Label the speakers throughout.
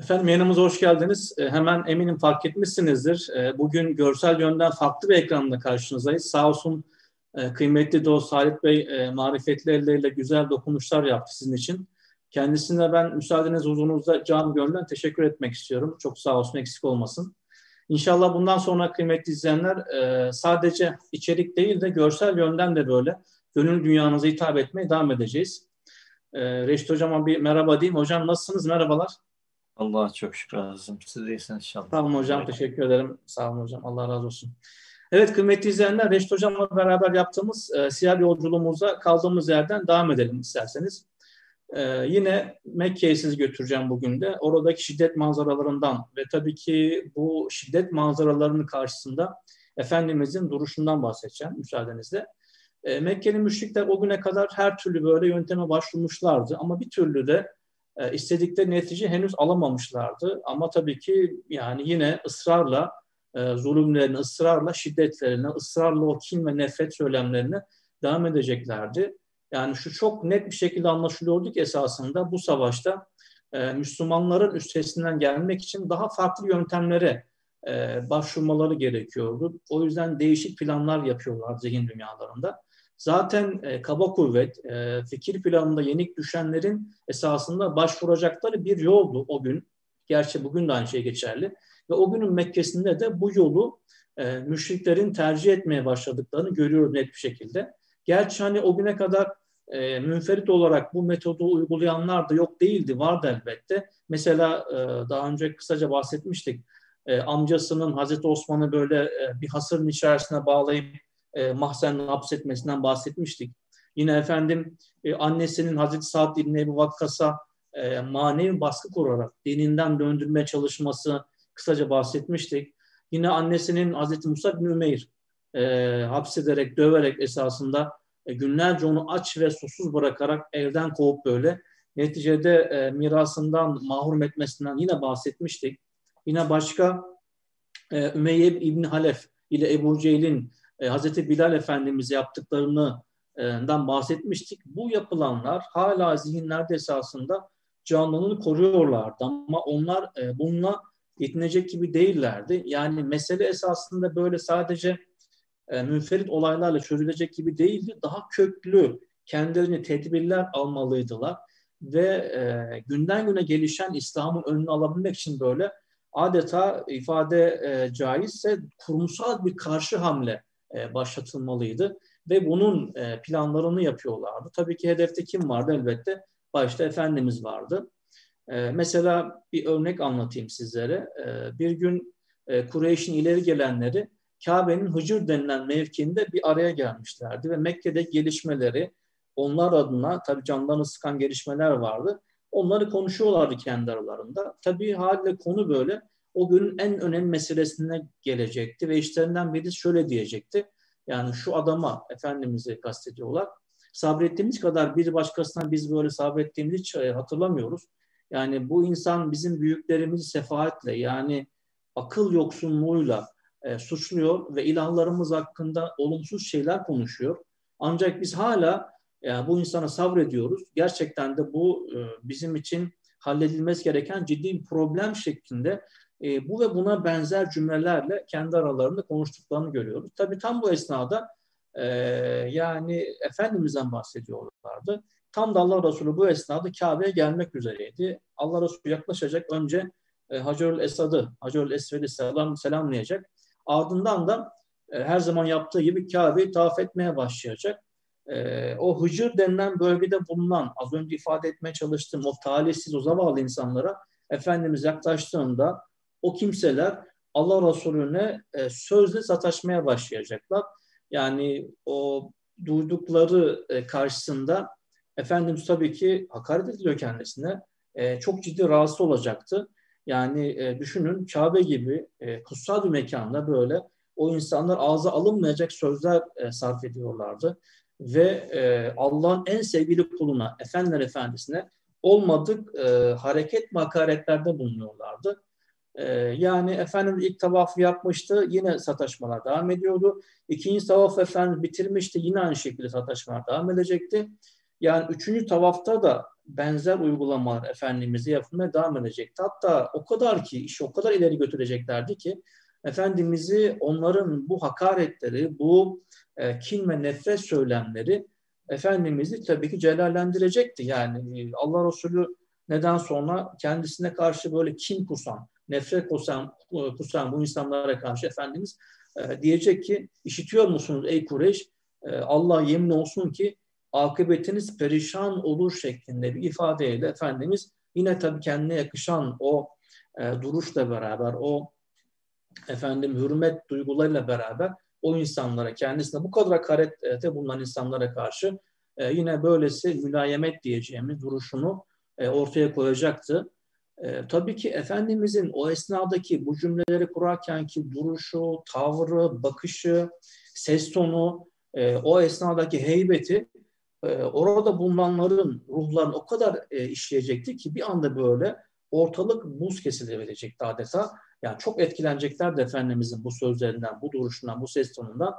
Speaker 1: Efendim yanımıza hoş geldiniz. E, hemen eminim fark etmişsinizdir. E, bugün görsel yönden farklı bir ekranla karşınızdayız. Sağ olsun e, kıymetli dost Halit Bey e, marifetli elleriyle güzel dokunuşlar yaptı sizin için. Kendisine ben müsaadeniz huzurunuzda can gönülden teşekkür etmek istiyorum. Çok sağ olsun eksik olmasın. İnşallah bundan sonra kıymetli izleyenler e, sadece içerik değil de görsel yönden de böyle gönül dünyanıza hitap etmeye devam edeceğiz. E, Reşit Hocam'a bir merhaba diyeyim. Hocam nasılsınız? Merhabalar.
Speaker 2: Allah'a çok şükür azizim. Siz iyisiniz inşallah.
Speaker 1: Sağ olun hocam. Teşekkür ederim. Sağ olun hocam. Allah razı olsun. Evet kıymetli izleyenler Reşit Hocam'la beraber yaptığımız e, siyah yolculuğumuza kaldığımız yerden devam edelim isterseniz. E, yine Mekke'ye sizi götüreceğim bugün de. Oradaki şiddet manzaralarından ve tabii ki bu şiddet manzaralarının karşısında Efendimizin duruşundan bahsedeceğim müsaadenizle. E, Mekke'nin müşrikler o güne kadar her türlü böyle yönteme başvurmuşlardı ama bir türlü de e, istedikleri netice henüz alamamışlardı. Ama tabii ki yani yine ısrarla e, zulümlerini, ısrarla şiddetlerini, ısrarla o kin ve nefret söylemlerini devam edeceklerdi. Yani şu çok net bir şekilde anlaşılıyordu ki esasında bu savaşta e, Müslümanların üstesinden gelmek için daha farklı yöntemlere e, başvurmaları gerekiyordu. O yüzden değişik planlar yapıyorlar zihin dünyalarında. Zaten e, kaba kuvvet, e, fikir planında yenik düşenlerin esasında başvuracakları bir yoldu o gün. Gerçi bugün de aynı şey geçerli. Ve o günün Mekke'sinde de bu yolu e, müşriklerin tercih etmeye başladıklarını görüyoruz net bir şekilde. Gerçi hani o güne kadar e, münferit olarak bu metodu uygulayanlar da yok değildi, vardı elbette. Mesela e, daha önce kısaca bahsetmiştik. E, amcasının Hazreti Osman'ı böyle e, bir hasırın içerisine bağlayıp e, mahzenle hapsetmesinden bahsetmiştik. Yine efendim e, annesinin Hazreti Sa'd İbni Ebu Vakkas'a e, manevi baskı kurarak dininden döndürmeye çalışması kısaca bahsetmiştik. Yine annesinin Hazreti Musa bin Ümeyr e, hapsederek, döverek esasında e, günlerce onu aç ve susuz bırakarak evden kovup böyle neticede e, mirasından mahrum etmesinden yine bahsetmiştik. Yine başka e, Ümeyye İbni Halef ile Ebu Cehil'in e, Hazreti Bilal Efendimiz yaptıklarından bahsetmiştik. Bu yapılanlar hala zihinlerde esasında canlılığını koruyorlardı ama onlar e, bununla yetinecek gibi değillerdi. Yani mesele esasında böyle sadece e, münferit olaylarla çözülecek gibi değildi. Daha köklü kendilerini tedbirler almalıydılar ve e, günden güne gelişen İslam'ın önünü alabilmek için böyle adeta ifade e, caizse kurumsal bir karşı hamle e, başlatılmalıydı ve bunun e, planlarını yapıyorlardı. Tabii ki hedefte kim vardı elbette? Başta Efendimiz vardı. E, mesela bir örnek anlatayım sizlere. Bir gün Kureyş'in ileri gelenleri Kabe'nin Hıcır denilen mevkiinde bir araya gelmişlerdi ve Mekke'de gelişmeleri onlar adına tabii canlarını sıkan gelişmeler vardı. Onları konuşuyorlardı kendi aralarında. Tabii haliyle konu böyle o günün en önemli meselesine gelecekti ve işlerinden biri şöyle diyecekti. Yani şu adama Efendimiz'i kastediyorlar. Sabrettiğimiz kadar bir başkasına biz böyle sabrettiğimizi hiç e, hatırlamıyoruz. Yani bu insan bizim büyüklerimizi sefaatle yani akıl yoksunluğuyla e, suçluyor ve ilahlarımız hakkında olumsuz şeyler konuşuyor. Ancak biz hala yani bu insana sabrediyoruz. Gerçekten de bu e, bizim için halledilmesi gereken ciddi bir problem şeklinde e, bu ve buna benzer cümlelerle kendi aralarında konuştuklarını görüyoruz. Tabii tam bu esnada e, yani Efendimiz'den bahsediyorlardı. Tam da Allah Resulü bu esnada Kabe'ye gelmek üzereydi. Allah Resulü yaklaşacak önce e, Hacerül Esad'ı, Hacerül Esved'i selam, selamlayacak. Ardından da e, her zaman yaptığı gibi Kabe'yi tavaf etmeye başlayacak. E, o Hıcır denilen bölgede bulunan, az önce ifade etmeye çalıştığım o talihsiz, o zavallı insanlara Efendimiz yaklaştığında o kimseler Allah Resulüne e, sözle sataşmaya başlayacaklar. Yani o duydukları e, karşısında Efendimiz tabii ki hakaret ediliyor kendisine. E, çok ciddi rahatsız olacaktı. Yani e, düşünün Kabe gibi e, kutsal bir mekanda böyle o insanlar ağza alınmayacak sözler e, sarf ediyorlardı. Ve e, Allah'ın en sevgili kuluna, Efendiler Efendisi'ne olmadık e, hareket makaretlerde bulunuyorlardı. Ee, yani Efendimiz ilk tavafı yapmıştı. Yine sataşmalar devam ediyordu. İkinci tavaf Efendimiz bitirmişti. Yine aynı şekilde sataşmalar devam edecekti. Yani üçüncü tavafta da benzer uygulamalar Efendimiz'e yapılmaya devam edecekti. Hatta o kadar ki, işi o kadar ileri götüreceklerdi ki Efendimiz'i onların bu hakaretleri, bu e, kin ve nefret söylemleri Efendimiz'i tabii ki celallendirecekti. Yani e, Allah Resulü neden sonra kendisine karşı böyle kin kusan, nefret kusan, e, kusan bu insanlara karşı Efendimiz e, diyecek ki işitiyor musunuz ey Kureyş? E, Allah yemin olsun ki akıbetiniz perişan olur şeklinde bir ifadeyle Efendimiz yine tabii kendine yakışan o e, duruşla beraber, o efendim hürmet duygularıyla beraber o insanlara, kendisine bu kadar hakarette bulunan insanlara karşı e, yine böylesi mülayemet diyeceğimiz duruşunu e, ortaya koyacaktı. E, tabii ki Efendimizin o esnadaki bu cümleleri kurarken ki duruşu, tavrı, bakışı, ses tonu, e, o esnadaki heybeti e, orada bulunanların ruhlarını o kadar e, işleyecekti ki bir anda böyle ortalık buz kesilebilecekti adeta. Yani çok etkilenecekler de Efendimizin bu sözlerinden, bu duruşundan, bu ses tonundan.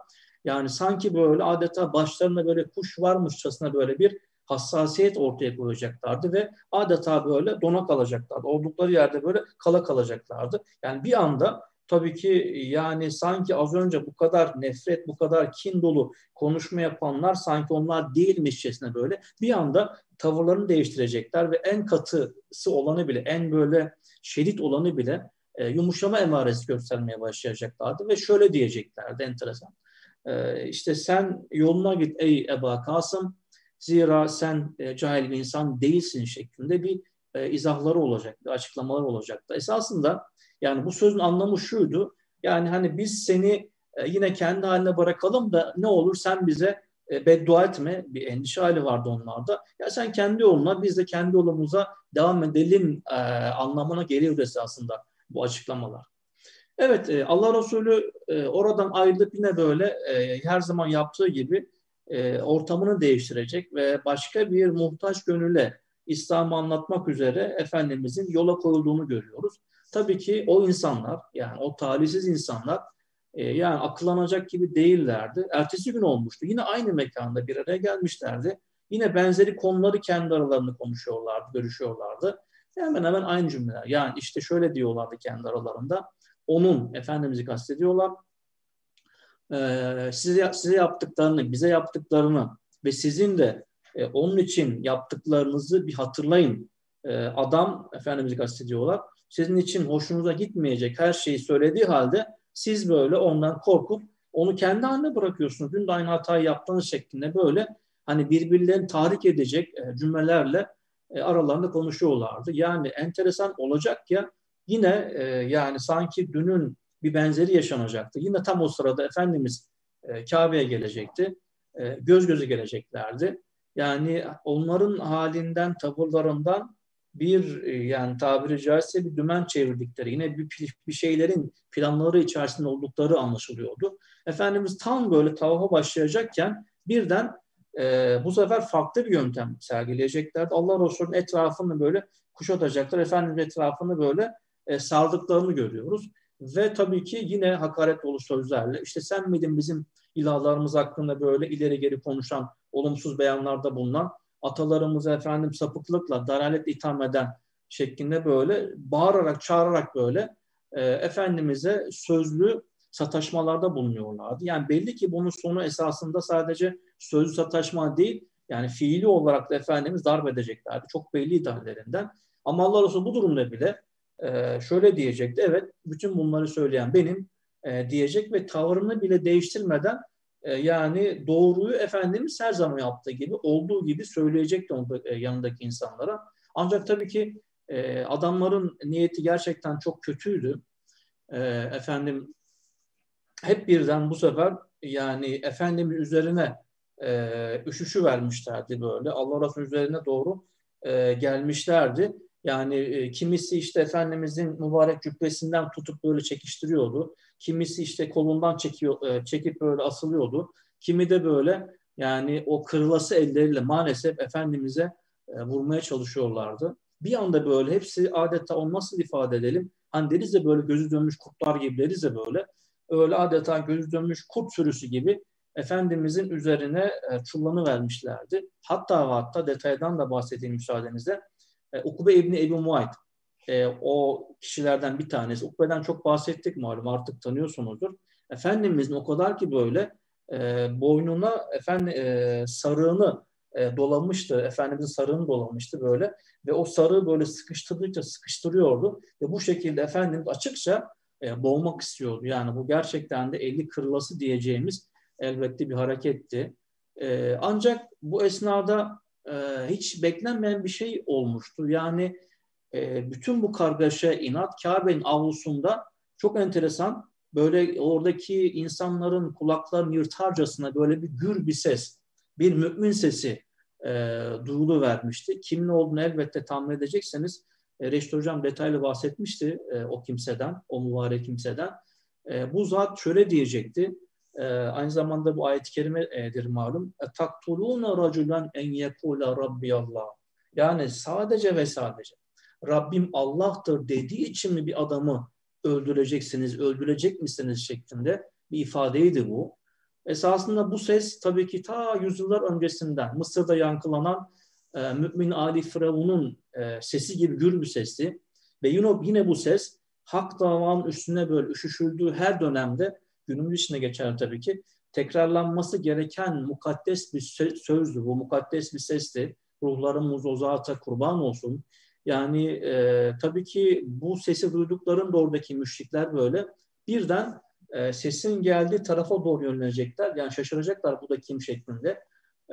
Speaker 1: Yani sanki böyle adeta başlarında böyle kuş varmışçasına böyle bir hassasiyet ortaya koyacaklardı ve adeta böyle dona kalacaklardı. Oldukları yerde böyle kala kalacaklardı. Yani bir anda tabii ki yani sanki az önce bu kadar nefret, bu kadar kin dolu konuşma yapanlar sanki onlar değilmişçesine böyle bir anda tavırlarını değiştirecekler ve en katısı olanı bile, en böyle şerit olanı bile e, yumuşama emaresi göstermeye başlayacaklardı ve şöyle diyeceklerdi enteresan. E, işte sen yoluna git ey Eba Kasım zira sen e, cahil bir insan değilsin şeklinde bir e, izahları olacaktı, açıklamalar olacaktı. Esasında yani bu sözün anlamı şuydu. Yani hani biz seni e, yine kendi haline bırakalım da ne olur sen bize e, beddua etme. Bir endişe hali vardı onlarda. Ya sen kendi yoluna biz de kendi yolumuza devam edelim e, anlamına geliyor esasında bu açıklamalar. Evet e, Allah Resulü e, oradan ayrılıp yine böyle e, her zaman yaptığı gibi e, ortamını değiştirecek ve başka bir muhtaç gönüle İslam'ı anlatmak üzere Efendimizin yola koyulduğunu görüyoruz. Tabii ki o insanlar yani o talihsiz insanlar e, yani akıllanacak gibi değillerdi. Ertesi gün olmuştu. Yine aynı mekanda bir araya gelmişlerdi. Yine benzeri konuları kendi aralarında konuşuyorlardı, görüşüyorlardı. Hemen hemen aynı cümleler. Yani işte şöyle diyorlardı kendi aralarında. Onun, Efendimiz'i kastediyorlar. Ee, size, size yaptıklarını, bize yaptıklarını ve sizin de e, onun için yaptıklarınızı bir hatırlayın. E, adam, Efendimiz'i kastediyorlar sizin için hoşunuza gitmeyecek her şeyi söylediği halde siz böyle ondan korkup onu kendi haline bırakıyorsunuz. Dün de aynı hatayı yaptığınız şeklinde böyle hani birbirlerini tahrik edecek e, cümlelerle e, aralarında konuşuyorlardı. Yani enteresan olacak ya yine e, yani sanki dünün bir benzeri yaşanacaktı. Yine tam o sırada Efendimiz e, Kabe'ye gelecekti. E, göz göze geleceklerdi. Yani onların halinden, tavırlarından bir e, yani tabiri caizse bir dümen çevirdikleri, yine bir, bir şeylerin planları içerisinde oldukları anlaşılıyordu. Efendimiz tam böyle tavafa başlayacakken birden e, bu sefer farklı bir yöntem sergileyeceklerdi. Allah Resulü'nün etrafını böyle kuşatacaklar. Efendimiz etrafını böyle e, sardıklarını görüyoruz. Ve tabii ki yine hakaret dolu sözlerle işte sen miydin bizim ilahlarımız hakkında böyle ileri geri konuşan, olumsuz beyanlarda bulunan atalarımızı efendim sapıklıkla, dalalet itham eden şeklinde böyle bağırarak, çağırarak böyle e, Efendimiz'e sözlü sataşmalarda bulunuyorlardı. Yani belli ki bunun sonu esasında sadece sözlü sataşma değil, yani fiili olarak da Efendimiz darp edeceklerdi. Çok belli hallerinden. Ama Allah Resulü bu durumda bile e, şöyle diyecekti. Evet, bütün bunları söyleyen benim e, diyecek ve tavrını bile değiştirmeden e, yani doğruyu Efendimiz her zaman yaptığı gibi olduğu gibi söyleyecekti onu, e, yanındaki insanlara. Ancak tabii ki adamların niyeti gerçekten çok kötüydü. efendim hep birden bu sefer yani Efendimiz üzerine üşüşü vermişlerdi böyle. Allah Resulü üzerine doğru gelmişlerdi. Yani kimisi işte Efendimizin mübarek cübbesinden tutup böyle çekiştiriyordu. Kimisi işte kolundan çekiyor, e, çekip böyle asılıyordu. Kimi de böyle yani o kırılası elleriyle maalesef Efendimiz'e e, vurmaya çalışıyorlardı. Bir anda böyle hepsi adeta o nasıl ifade edelim? Hani deriz de böyle gözü dönmüş kurtlar gibi deriz de böyle. Öyle adeta gözü dönmüş kurt sürüsü gibi Efendimizin üzerine e, çullanı vermişlerdi. Hatta hatta detaydan da bahsedeyim müsaadenizle. E, Ukbe İbni Ebu Muayt e, o kişilerden bir tanesi. Ukbe'den çok bahsettik malum artık tanıyorsunuzdur. Efendimizin o kadar ki böyle e, boynuna efendi e, sarığını e, dolamıştı. Efendimizin sarığını dolamıştı böyle ve o sarığı böyle sıkıştırdıkça sıkıştırıyordu ve bu şekilde Efendimiz açıkça e, boğmak istiyordu. Yani bu gerçekten de eli kırılası diyeceğimiz elbette bir hareketti. E, ancak bu esnada e, hiç beklenmeyen bir şey olmuştu. Yani e, bütün bu kargaşa, inat Kabe'nin avlusunda çok enteresan böyle oradaki insanların kulaklarını yırtarcasına böyle bir gür bir ses, bir mümin sesi e, duyulu vermişti. Kimin olduğunu elbette tahmin edecekseniz e, Reşit Hocam detaylı bahsetmişti e, o kimseden, o mübarek kimseden. E, bu zat şöyle diyecekti. E, aynı zamanda bu ayet-i kerimedir malum. Taktuluna raculen en yekula rabbi Allah. Yani sadece ve sadece Rabbim Allah'tır dediği için mi bir adamı öldüreceksiniz, öldürecek misiniz şeklinde bir ifadeydi bu. Esasında bu ses tabii ki ta yüzyıllar öncesinden Mısır'da yankılanan e, Mümin Ali Firavun'un e, sesi gibi gür bir sesti. Ve yine, yine bu ses hak davanın üstüne böyle üşüşüldüğü her dönemde günümüz içinde geçer tabii ki tekrarlanması gereken mukaddes bir sözdü. Bu mukaddes bir sesti. Ruhlarımız o zata kurban olsun. Yani e, tabii ki bu sesi duyduklarında oradaki müşrikler böyle birden e, sesin geldiği tarafa doğru yönelecekler. Yani şaşıracaklar bu da kim şeklinde.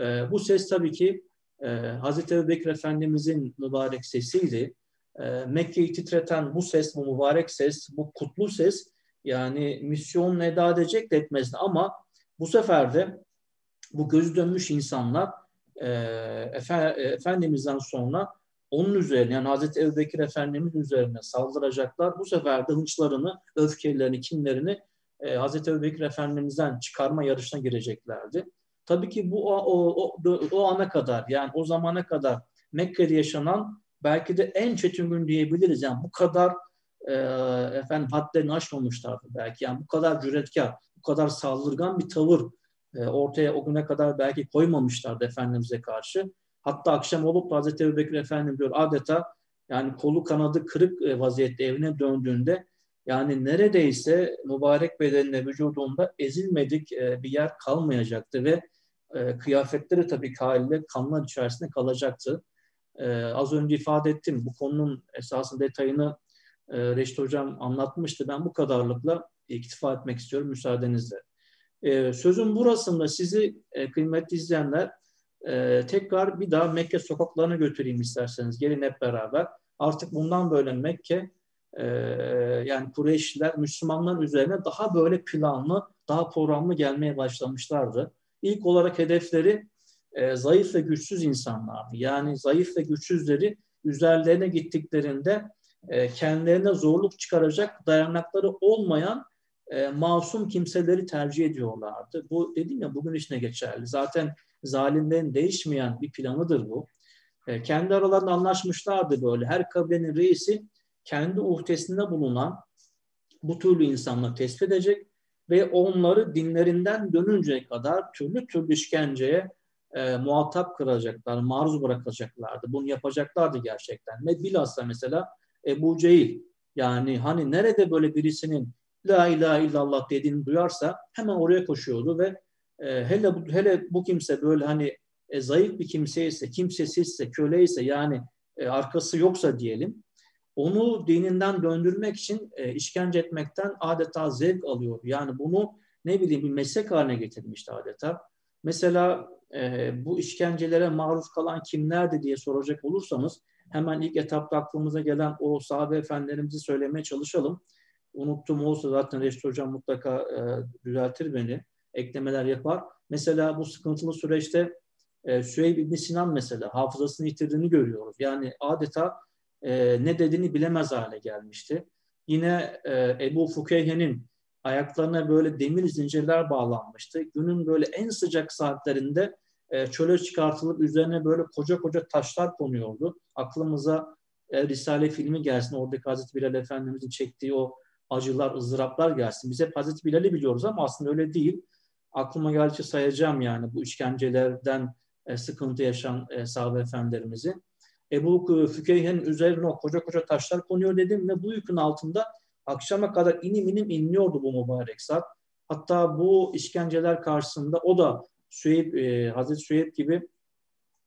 Speaker 1: E, bu ses tabii ki e, Hazreti Ebu Bekir Efendimizin mübarek sesiydi. E, Mekke'yi titreten bu ses, bu mübarek ses, bu kutlu ses yani misyon eda edecek de etmezdi ama bu sefer de bu göz dönmüş insanlar e, Efendimiz'den sonra onun üzerine yani Hazreti Ebu Bekir Efendimiz üzerine saldıracaklar. Bu sefer de hınçlarını, öfkelerini, kinlerini e, Hazreti Ebu Bekir Efendimiz'den çıkarma yarışına gireceklerdi. Tabii ki bu o, o, o, o ana kadar yani o zamana kadar Mekke'de yaşanan belki de en çetin gün diyebiliriz. Yani bu kadar e, efendim hadlerini aşmamışlardı belki. Yani bu kadar cüretkar, bu kadar saldırgan bir tavır e, ortaya o güne kadar belki koymamışlardı Efendimiz'e karşı. Hatta akşam olup Hazreti Ebu Bekir Efendim diyor adeta yani kolu kanadı kırık e, vaziyette evine döndüğünde yani neredeyse mübarek bedenine vücudunda ezilmedik e, bir yer kalmayacaktı ve e, kıyafetleri tabii haliyle kanlar içerisinde kalacaktı. Az önce ifade ettim bu konunun esasın detayını Reşit Hocam anlatmıştı. Ben bu kadarlıkla iktifa etmek istiyorum müsaadenizle. Sözün burasında sizi kıymetli izleyenler e, tekrar bir daha Mekke sokaklarına götüreyim isterseniz. Gelin hep beraber. Artık bundan böyle Mekke e, yani Kureyşliler Müslümanların üzerine daha böyle planlı, daha programlı gelmeye başlamışlardı. İlk olarak hedefleri e, zayıf ve güçsüz insanlardı. Yani zayıf ve güçsüzleri üzerlerine gittiklerinde e, kendilerine zorluk çıkaracak dayanakları olmayan e, masum kimseleri tercih ediyorlardı. Bu dedim ya bugün içine geçerli. Zaten zalimlerin değişmeyen bir planıdır bu. E, kendi aralarında anlaşmışlardı böyle. Her kabilenin reisi kendi uhdesinde bulunan bu türlü insanları tespit edecek ve onları dinlerinden dönünceye kadar türlü türlü işkenceye e, muhatap kıracaklar, maruz bırakacaklardı. Bunu yapacaklardı gerçekten. Ve bilhassa mesela Ebu Cehil yani hani nerede böyle birisinin La ilahe illallah dediğini duyarsa hemen oraya koşuyordu ve e, hele hele bu kimse böyle hani e, zayıf bir kimseyse, kimsesizse, köleyse yani e, arkası yoksa diyelim onu dininden döndürmek için e, işkence etmekten adeta zevk alıyor. Yani bunu ne bileyim bir meslek haline getirmişti adeta. Mesela e, bu işkencelere maruz kalan kimlerdi diye soracak olursanız hemen ilk etapta aklımıza gelen o sahabe efendilerimizi söylemeye çalışalım. Unuttum olsa zaten Reşit Hocam mutlaka e, düzeltir beni eklemeler yapar. Mesela bu sıkıntılı süreçte e, Süheyb İbn Sinan mesela hafızasını yitirdiğini görüyoruz. Yani adeta e, ne dediğini bilemez hale gelmişti. Yine e, Ebu Fukeyhe'nin ayaklarına böyle demir zincirler bağlanmıştı. Günün böyle en sıcak saatlerinde e, çöle çıkartılıp üzerine böyle koca koca taşlar konuyordu. Aklımıza e, Risale filmi gelsin. Oradaki Hazreti Bilal Efendimiz'in çektiği o acılar, ızdıraplar gelsin. Biz hep Hazreti Bilal'i biliyoruz ama aslında öyle değil aklıma geldikçe sayacağım yani bu işkencelerden e, sıkıntı yaşayan e, sahabe efendilerimizi. Ebu Fükeyhe'nin üzerine o koca koca taşlar konuyor dedim ve bu yükün altında akşama kadar inim inim inliyordu bu mübarek zat. Hatta bu işkenceler karşısında o da Süheyb, e, Hazreti Süheyb gibi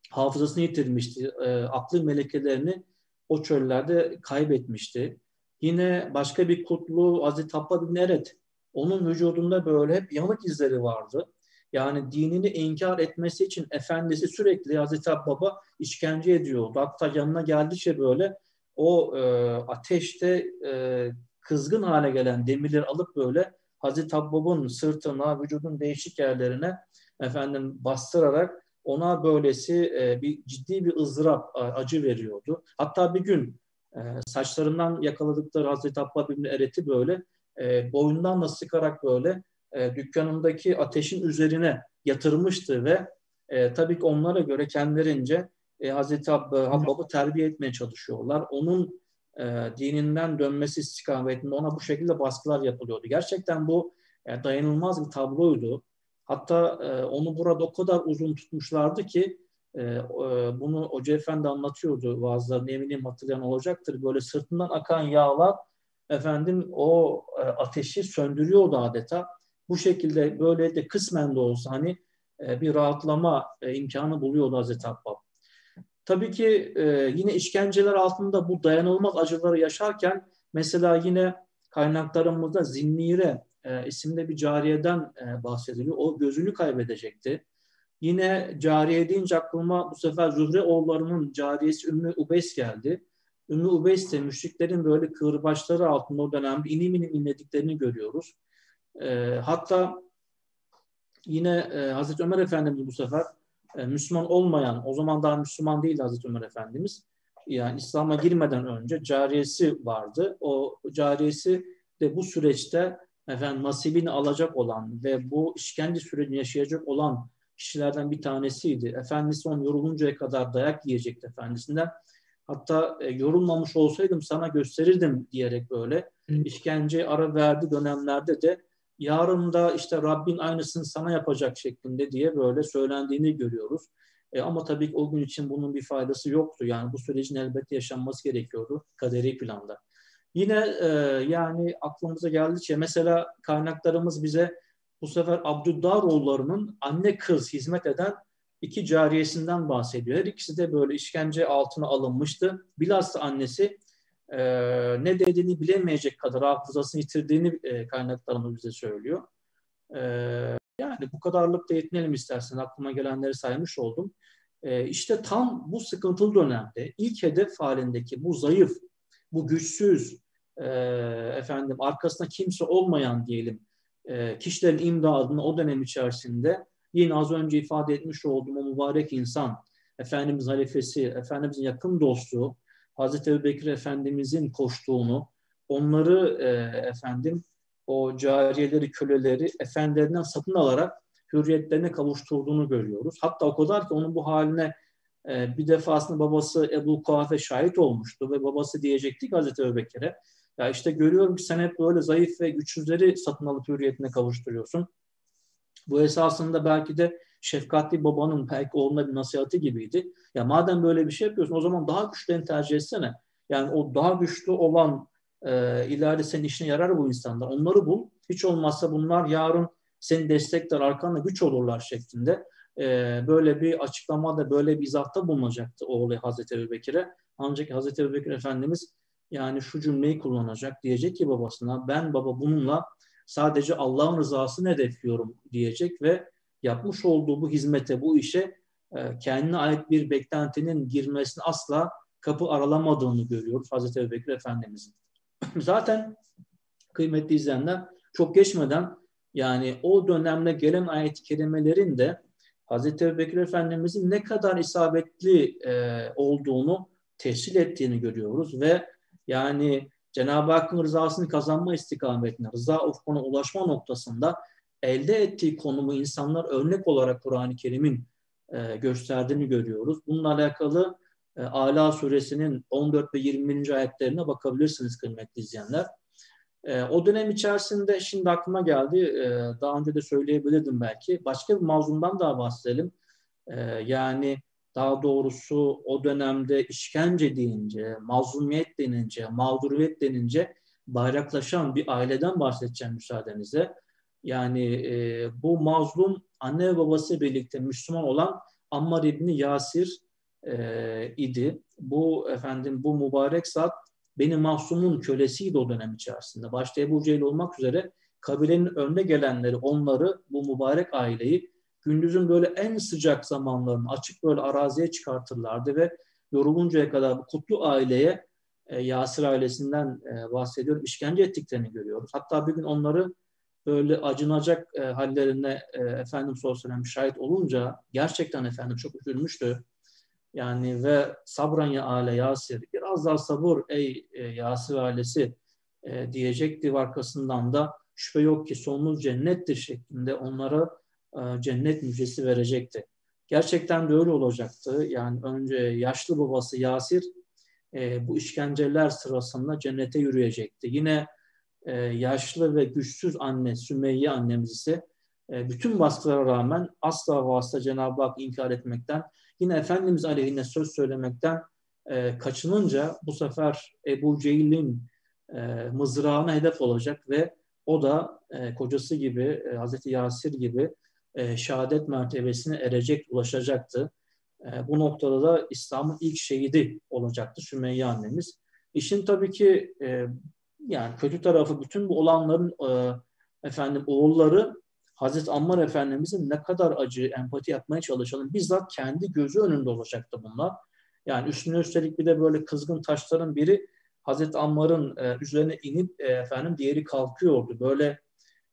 Speaker 1: hafızasını yitirmişti. E, aklı melekelerini o çöllerde kaybetmişti. Yine başka bir kutlu Hazreti Habba bin Eret. Onun vücudunda böyle hep yanık izleri vardı. Yani dinini inkar etmesi için efendisi sürekli Hazreti Baba işkence ediyordu. Hatta yanına geldikçe böyle o e, ateşte e, kızgın hale gelen demirleri alıp böyle Hazreti Abbab'ın sırtına, vücudun değişik yerlerine efendim bastırarak ona böylesi e, bir ciddi bir ızdırap, acı veriyordu. Hatta bir gün e, saçlarından yakaladıkları Hazreti Abbab İbni Eret'i böyle e, boyundan da sıkarak böyle e, dükkanındaki ateşin üzerine yatırmıştı ve e, tabii ki onlara göre kendilerince e, Hazreti Habbab'ı terbiye etmeye çalışıyorlar. Onun e, dininden dönmesi istikametinde ona bu şekilde baskılar yapılıyordu. Gerçekten bu e, dayanılmaz bir tabloydu. Hatta e, onu burada o kadar uzun tutmuşlardı ki e, e, bunu Hoca Efendi anlatıyordu vaazlarını eminim hatırlayan olacaktır. Böyle sırtından akan yağlar efendim o e, ateşi söndürüyordu adeta. Bu şekilde böyle de kısmen de olsa hani e, bir rahatlama e, imkanı buluyordu Hazreti Abbab. Tabii ki e, yine işkenceler altında bu dayanılmaz acıları yaşarken mesela yine kaynaklarımızda Zinnire e, isimde bir cariyeden e, bahsediliyor. O gözünü kaybedecekti. Yine cariye deyince aklıma bu sefer Zühre oğullarının cariyesi Ümmü Ubeys geldi. Ümmü Ubeys de müşriklerin böyle kıvırbaçları altında o dönemde inim inim inlediklerini görüyoruz. E, hatta yine e, Hazreti Ömer Efendimiz bu sefer e, Müslüman olmayan, o zaman daha Müslüman değil Hazreti Ömer Efendimiz. Yani İslam'a girmeden önce cariyesi vardı. O cariyesi de bu süreçte efendim nasibini alacak olan ve bu işkence sürecini yaşayacak olan kişilerden bir tanesiydi. Efendisi onu yoruluncaya kadar dayak yiyecekti efendisinden. Hatta e, yorulmamış olsaydım sana gösterirdim diyerek böyle işkence ara verdi dönemlerde de yarın da işte Rabbin aynısını sana yapacak şeklinde diye böyle söylendiğini görüyoruz. E, ama tabii ki o gün için bunun bir faydası yoktu. Yani bu sürecin elbette yaşanması gerekiyordu kaderi planda. Yine e, yani aklımıza geldikçe mesela kaynaklarımız bize bu sefer Abdüddaroğullarının anne kız hizmet eden iki cariyesinden bahsediyor. Her ikisi de böyle işkence altına alınmıştı. Bilhassa annesi e, ne dediğini bilemeyecek kadar hafızasını yitirdiğini e, kaynaklarımız bize söylüyor. E, yani bu kadarlık da yetinelim istersen. Aklıma gelenleri saymış oldum. E, işte tam bu sıkıntılı dönemde ilk hedef halindeki bu zayıf, bu güçsüz, e, efendim arkasında kimse olmayan diyelim e, kişilerin imdadını o dönem içerisinde yine az önce ifade etmiş olduğum o mübarek insan, Efendimiz halifesi, Efendimizin yakın dostu, Hazreti Ebubekir Efendimizin koştuğunu, onları e, efendim o cariyeleri, köleleri efendilerinden satın alarak hürriyetlerine kavuşturduğunu görüyoruz. Hatta o kadar ki onun bu haline e, bir defasında babası Ebu Kuhafe şahit olmuştu ve babası diyecekti ki Hazreti Ebubekir'e ya işte görüyorum ki sen hep böyle zayıf ve güçsüzleri satın alıp hürriyetine kavuşturuyorsun. Bu esasında belki de şefkatli babanın belki oğluna bir nasihati gibiydi. Ya madem böyle bir şey yapıyorsun o zaman daha güçlerini tercih etsene. Yani o daha güçlü olan e, ileride senin işine yarar bu insanlar. Onları bul. Hiç olmazsa bunlar yarın seni destekler, arkanda güç olurlar şeklinde. E, böyle bir açıklamada, böyle bir izahta bulunacaktı oğlu Hazreti Ebu Bekir'e. Ancak Hazreti Ebu Bekir Efendimiz yani şu cümleyi kullanacak. Diyecek ki babasına ben baba bununla sadece Allah'ın rızasını hedefliyorum diyecek ve yapmış olduğu bu hizmete, bu işe e, kendine ait bir beklentinin girmesini asla kapı aralamadığını görüyoruz Hazreti Ebubekir Efendimizin. Zaten kıymetli izleyenler çok geçmeden yani o dönemde gelen ayet-i kerimelerin de Hazreti Ebubekir Efendimizin ne kadar isabetli e, olduğunu tescil ettiğini görüyoruz ve yani Cenab-ı Hakk'ın rızasını kazanma istikametine, rıza ufkuna ulaşma noktasında elde ettiği konumu insanlar örnek olarak Kur'an-ı Kerim'in e, gösterdiğini görüyoruz. Bununla alakalı e, Ala suresinin 14 ve 20. ayetlerine bakabilirsiniz kıymetli izleyenler. E, o dönem içerisinde şimdi aklıma geldi, e, daha önce de söyleyebilirdim belki. Başka bir mazlumdan daha bahsedelim. E, yani daha doğrusu o dönemde işkence deyince, mazlumiyet denince, mağduriyet denince bayraklaşan bir aileden bahsedeceğim müsaadenizle. Yani e, bu mazlum anne ve babası birlikte Müslüman olan Ammar İbni Yasir e, idi. Bu efendim bu mübarek zat benim mahsumun kölesiydi o dönem içerisinde. Başta Ebu Cehil olmak üzere kabilenin önde gelenleri onları bu mübarek aileyi gündüzün böyle en sıcak zamanlarını açık böyle araziye çıkartırlardı ve yoruluncaya kadar bu kutlu aileye e, Yasir ailesinden e, bahsediyorum işkence ettiklerini görüyoruz. Hatta bir gün onları böyle acınacak e, hallerine e, Efendimiz sallallahu aleyhi şahit olunca gerçekten Efendim çok üzülmüştü. Yani ve sabran ya ale Yasir biraz daha sabır ey e, Yasir ailesi e, diyecekti arkasından da şüphe yok ki sonunuz cennettir şeklinde onlara e, cennet müjdesi verecekti. Gerçekten de öyle olacaktı. Yani önce yaşlı babası Yasir e, bu işkenceler sırasında cennete yürüyecekti. Yine e, yaşlı ve güçsüz anne Sümeyye annemiz ise e, bütün baskılara rağmen asla vasıta Cenab-ı Hak inkar etmekten yine Efendimiz aleyhine söz söylemekten e, kaçınınca bu sefer Ebu Cehil'in e, mızrağına hedef olacak ve o da e, kocası gibi, e, Hazreti Yasir gibi e, şehadet mertebesine erecek, ulaşacaktı. E, bu noktada da İslam'ın ilk şehidi olacaktı Sümeyye annemiz. İşin tabii ki e, yani kötü tarafı bütün bu olanların e, efendim oğulları Hazreti Ammar Efendimiz'in ne kadar acı, empati yapmaya çalışalım. Bizzat kendi gözü önünde olacaktı bunlar. Yani üstüne üstelik bir de böyle kızgın taşların biri Hazreti Ammar'ın e, üzerine inip e, efendim diğeri kalkıyordu. Böyle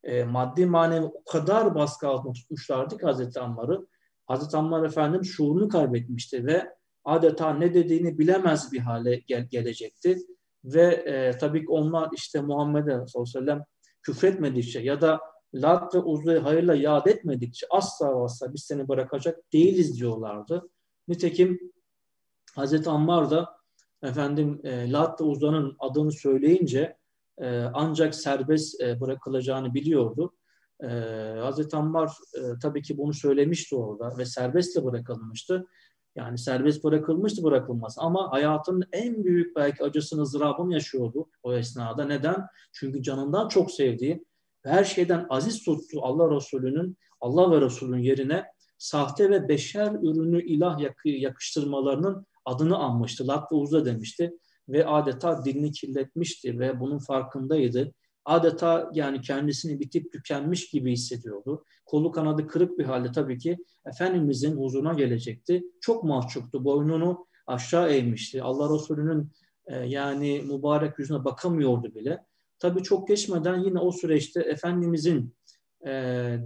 Speaker 1: e, maddi manevi o kadar baskı altında tutmuşlardı ki Hazreti Ammar'ı. Hazreti Ammar Efendim şuurunu kaybetmişti ve adeta ne dediğini bilemez bir hale gel- gelecekti. Ve e, tabii ki onlar işte Muhammed'e sallallahu aleyhi ve sellem küfretmedikçe ya da Lat ve Uzay'ı hayırla yad etmedikçe asla asla biz seni bırakacak değiliz diyorlardı. Nitekim Hazreti Ammar da efendim e, Lat ve Uzay'ın adını söyleyince e, ancak serbest e, bırakılacağını biliyordu. E, Hazreti Ammar e, tabii ki bunu söylemişti orada ve serbestle bırakılmıştı. Yani serbest bırakılmıştı bırakılmaz ama hayatın en büyük belki acısını, ızdırabını yaşıyordu o esnada. Neden? Çünkü canından çok sevdiği ve her şeyden aziz tuttuğu Allah Resulü'nün, Allah ve Resulü'nün yerine sahte ve beşer ürünü ilah yakıştırmalarının adını anmıştı. Lat ve Uzza demişti ve adeta dilini kirletmişti ve bunun farkındaydı. Adeta yani kendisini bitip tükenmiş gibi hissediyordu. Kolu kanadı kırık bir halde tabii ki Efendimizin huzuruna gelecekti. Çok mahcuptu. Boynunu aşağı eğmişti. Allah Resulü'nün e, yani mübarek yüzüne bakamıyordu bile. Tabii çok geçmeden yine o süreçte Efendimizin e,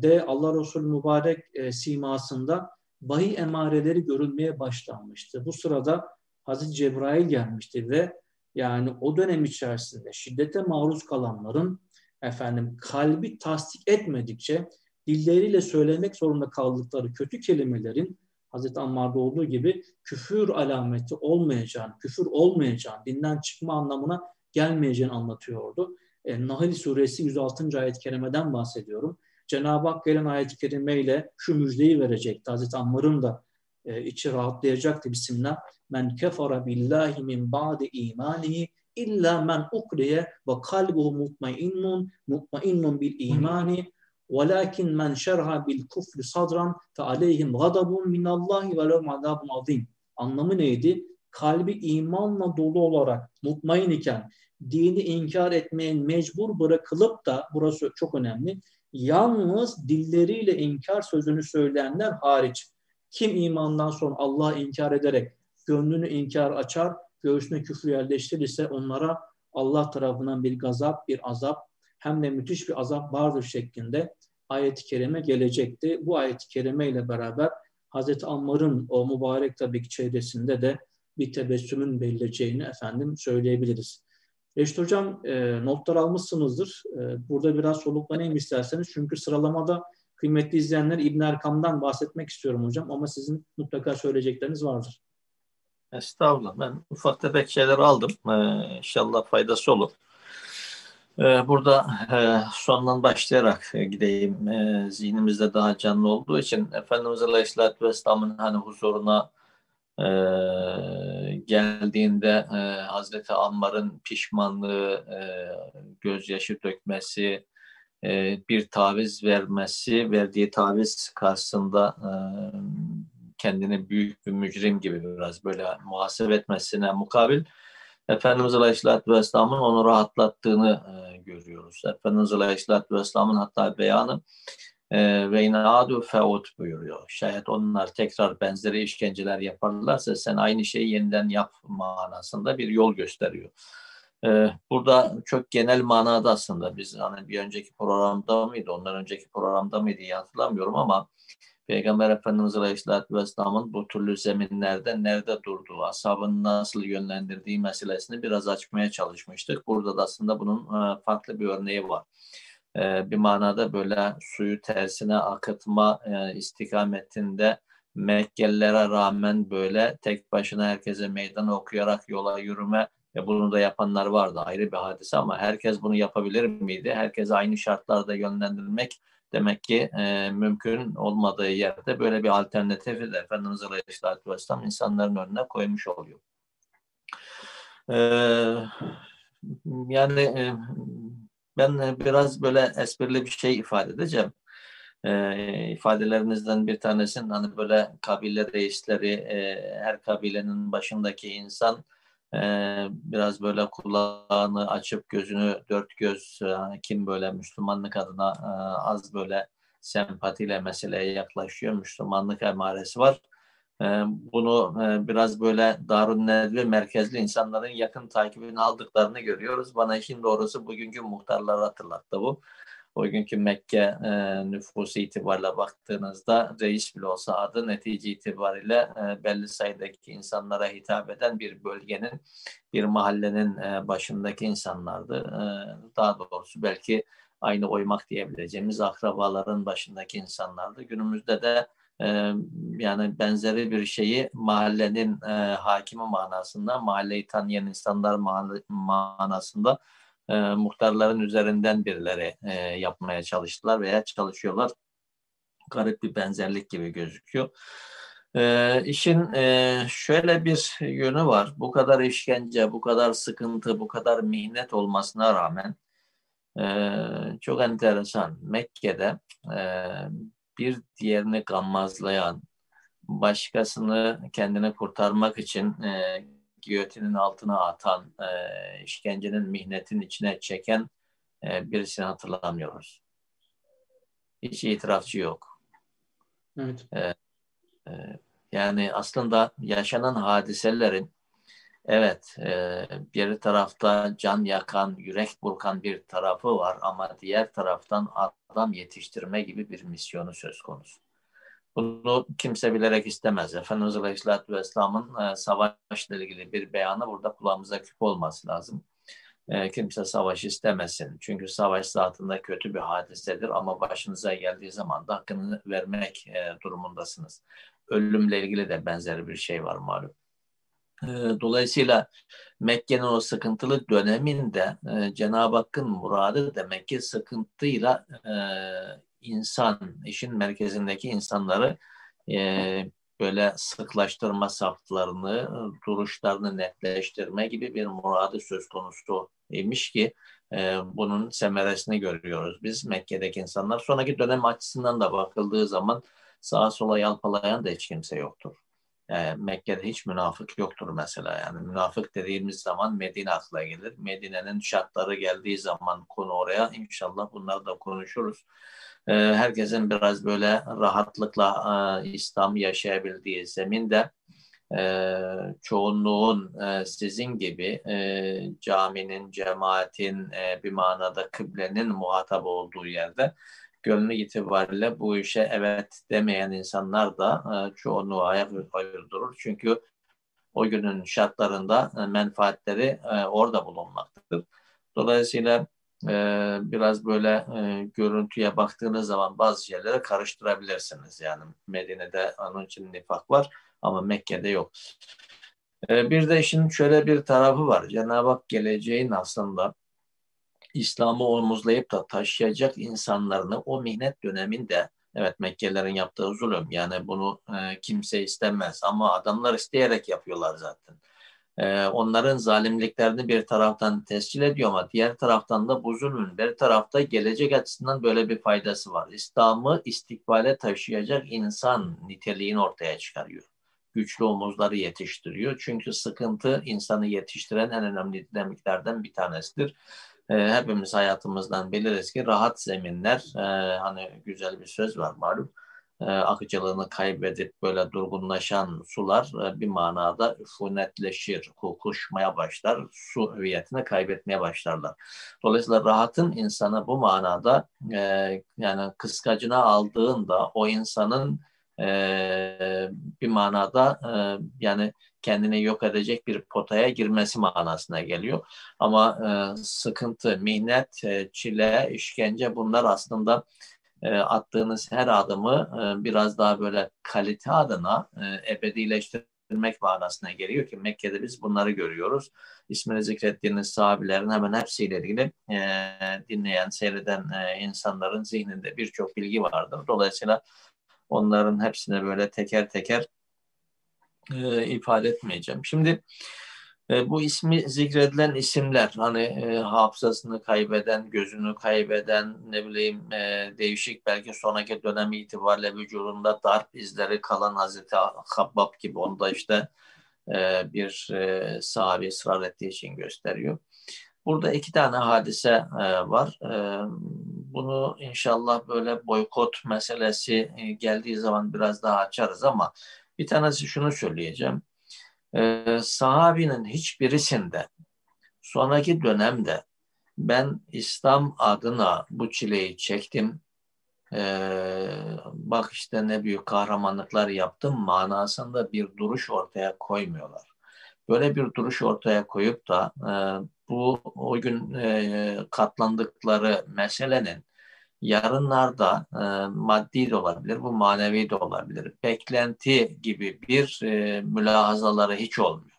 Speaker 1: de Allah Resulü mübarek e, simasında vahiy emareleri görülmeye başlanmıştı. Bu sırada Hazreti Cebrail gelmişti ve yani o dönem içerisinde şiddete maruz kalanların efendim kalbi tasdik etmedikçe dilleriyle söylemek zorunda kaldıkları kötü kelimelerin Hazreti Ammar'da olduğu gibi küfür alameti olmayacağını, küfür olmayacağını, dinden çıkma anlamına gelmeyeceğini anlatıyordu. E, Nahl suresi 106. ayet-i kerimeden bahsediyorum. Cenab-ı Hak gelen ayet-i kerimeyle şu müjdeyi verecekti. Hazreti Ammar'ın da e, içi rahatlayacaktı Bismillah. Men kefara billahi min ba'di imanihi illa men ukriye ve kalbuhu mutmainnun mutmainnun bil imani şerha bil kufri sadran fe aleyhim gadabun minallahi ve lehum azabun azim. Anlamı neydi? Kalbi imanla dolu olarak mutmain iken dini inkar etmeye mecbur bırakılıp da burası çok önemli. Yalnız dilleriyle inkar sözünü söyleyenler hariç kim imandan sonra Allah'ı inkar ederek gönlünü inkar açar, göğsüne küfür yerleştirirse onlara Allah tarafından bir gazap, bir azap hem de müthiş bir azap vardır şeklinde ayet-i kerime gelecekti. Bu ayet-i kerime ile beraber Hazreti Ammar'ın o mübarek tabii ki çevresinde de bir tebessümün belireceğini efendim söyleyebiliriz. Reşit Hocam e, notlar almışsınızdır. E, burada biraz soluklanayım isterseniz. Çünkü sıralamada kıymetli izleyenler İbn Erkam'dan bahsetmek istiyorum hocam ama sizin mutlaka söyleyecekleriniz vardır.
Speaker 2: Estağfurullah. Ben ufak tefek şeyler aldım. Ee, inşallah faydası olur. Ee, burada e, sondan başlayarak gideyim. E, zihnimizde daha canlı olduğu için Efendimiz Aleyhisselatü Vesselam'ın hani huzuruna e, geldiğinde Hazreti Ammar'ın pişmanlığı, gözyaşı dökmesi, bir taviz vermesi, verdiği taviz karşısında kendini büyük bir mücrim gibi biraz böyle muhasebe etmesine mukabil Efendimiz Aleyhisselatü Vesselam'ın onu rahatlattığını e, görüyoruz. Efendimiz Aleyhisselatü Vesselam'ın hatta beyanı e, ve inadu feut buyuruyor. Şayet onlar tekrar benzeri işkenceler yaparlarsa sen aynı şeyi yeniden yap manasında bir yol gösteriyor. E, burada çok genel manada aslında biz hani bir önceki programda mıydı, ondan önceki programda mıydı hatırlamıyorum ama Peygamber Efendimiz Aleyhisselatü Vesselam'ın bu türlü zeminlerde nerede durduğu, ashabını nasıl yönlendirdiği meselesini biraz açmaya çalışmıştık. Burada da aslında bunun e, farklı bir örneği var. E, bir manada böyle suyu tersine akıtma e, istikametinde Mekkelilere rağmen böyle tek başına herkese meydan okuyarak yola yürüme ve bunu da yapanlar vardı ayrı bir hadise ama herkes bunu yapabilir miydi? Herkes aynı şartlarda yönlendirmek demek ki e, mümkün olmadığı yerde böyle bir alternatifi de Efendimiz Aleyhisselatü Vesselam insanların önüne koymuş oluyor. E, yani e, ben biraz böyle esprili bir şey ifade edeceğim. E, ifadelerinizden bir tanesinin hani böyle kabile reisleri, e, her kabilenin başındaki insan ee, biraz böyle kulağını açıp gözünü dört göz e, kim böyle Müslümanlık adına e, az böyle sempatiyle meseleye yaklaşıyor. Müslümanlık emaresi var. E, bunu biraz böyle Darun Nedvi merkezli insanların yakın takibini aldıklarını görüyoruz. Bana işin doğrusu bugünkü muhtarları hatırlattı bu o günkü Mekke e, nüfusu itibariyle baktığınızda reis bile olsa adı netice itibariyle e, belli sayıdaki insanlara hitap eden bir bölgenin, bir mahallenin e, başındaki insanlardı. E, daha doğrusu belki aynı oymak diyebileceğimiz akrabaların başındaki insanlardı. Günümüzde de yani benzeri bir şeyi mahallenin e, hakimi manasında, mahalleyi tanıyan insanlar manasında e, muhtarların üzerinden birileri e, yapmaya çalıştılar veya çalışıyorlar. Garip bir benzerlik gibi gözüküyor. E, işin e, şöyle bir yönü var. Bu kadar işkence, bu kadar sıkıntı, bu kadar mihnet olmasına rağmen e, çok enteresan. Mekke'de e, bir diğerini gammazlayan, başkasını kendini kurtarmak için e, giyotinin altına atan, e, işkencenin mihnetin içine çeken e, birisini hatırlamıyoruz. Hiç itirafçı yok. Evet. E, e, yani aslında yaşanan hadiselerin evet e, bir tarafta can yakan, yürek burkan bir tarafı var ama diğer taraftan adam yetiştirme gibi bir misyonu söz konusu. Bunu kimse bilerek istemez. Efendimiz Aleyhisselatü Vesselam'ın e, savaşla ilgili bir beyanı burada kulağımıza küp olması lazım. E, kimse savaş istemesin. Çünkü savaş zatında kötü bir hadisedir ama başınıza geldiği zaman da hakkını vermek e, durumundasınız. Ölümle ilgili de benzer bir şey var malum. E, dolayısıyla Mekke'nin o sıkıntılı döneminde e, Cenab-ı Hakk'ın muradı demek ki sıkıntıyla e, insan, işin merkezindeki insanları e, böyle sıklaştırma saflarını, duruşlarını netleştirme gibi bir muradı söz konusu imiş ki bunun semeresini görüyoruz biz Mekke'deki insanlar. Sonraki dönem açısından da bakıldığı zaman sağa sola yalpalayan da hiç kimse yoktur. Yani Mekke'de hiç münafık yoktur mesela. Yani münafık dediğimiz zaman Medine akla gelir. Medine'nin şartları geldiği zaman konu oraya inşallah bunları da konuşuruz. Ee, herkesin biraz böyle rahatlıkla e, İslam yaşayabildiği zeminde e, çoğunluğun e, sizin gibi caminin, cemaatin bir manada kıblenin muhatap olduğu yerde gönlü itibariyle bu işe evet demeyen insanlar da çoğunluğu ayak durur. Çünkü o günün şartlarında menfaatleri orada bulunmaktadır. Dolayısıyla e, biraz böyle e, görüntüye baktığınız zaman bazı şeyleri karıştırabilirsiniz. Yani Medine'de onun için nifak var ama Mekke'de yok. E, bir de işin şöyle bir tarafı var. Cenab-ı Hak geleceğin aslında İslam'ı omuzlayıp da taşıyacak insanlarını o mihnet döneminde evet Mekkelilerin yaptığı zulüm yani bunu e, kimse istemez ama adamlar isteyerek yapıyorlar zaten. E, onların zalimliklerini bir taraftan tescil ediyor ama diğer taraftan da bu zulmün bir tarafta gelecek açısından böyle bir faydası var. İslam'ı istikbale taşıyacak insan niteliğini ortaya çıkarıyor güçlü omuzları yetiştiriyor. Çünkü sıkıntı insanı yetiştiren en önemli dinamiklerden bir tanesidir. E, hepimiz hayatımızdan biliriz ki rahat zeminler, e, hani güzel bir söz var malum, e, akıcılığını kaybedip böyle durgunlaşan sular e, bir manada üfunetleşir, kokuşmaya başlar, su hüviyetini kaybetmeye başlarlar. Dolayısıyla rahatın insanı bu manada e, yani kıskacına aldığında o insanın e, bir manada e, yani kendini yok edecek bir potaya girmesi manasına geliyor. Ama e, sıkıntı, mihnet, e, çile, işkence bunlar aslında e, attığınız her adımı e, biraz daha böyle kalite adına e, ebedileştirmek manasına geliyor ki Mekke'de biz bunları görüyoruz. İsmini zikrettiğiniz sahabilerin hemen hepsiyle ilgili e, dinleyen, seyreden e, insanların zihninde birçok bilgi vardır. Dolayısıyla Onların hepsine böyle teker teker e, ifade etmeyeceğim. Şimdi e, bu ismi zikredilen isimler hani e, hafızasını kaybeden, gözünü kaybeden, ne bileyim e, değişik belki sonraki dönem itibariyle vücudunda darp izleri kalan Hazreti Habbab gibi onu da işte e, bir e, sahabe ısrar ettiği için gösteriyor. Burada iki tane hadise e, var. E, bunu inşallah böyle boykot meselesi e, geldiği zaman biraz daha açarız ama bir tanesi şunu söyleyeceğim. E, sahabinin hiçbirisinde sonraki dönemde ben İslam adına bu çileyi çektim. Ee, bak işte ne büyük kahramanlıklar yaptım manasında bir duruş ortaya koymuyorlar. Böyle bir duruş ortaya koyup da e, bu o gün e, katlandıkları meselenin yarınlarda e, maddi de olabilir, bu manevi de olabilir. Beklenti gibi bir e, mülahazaları hiç olmuyor.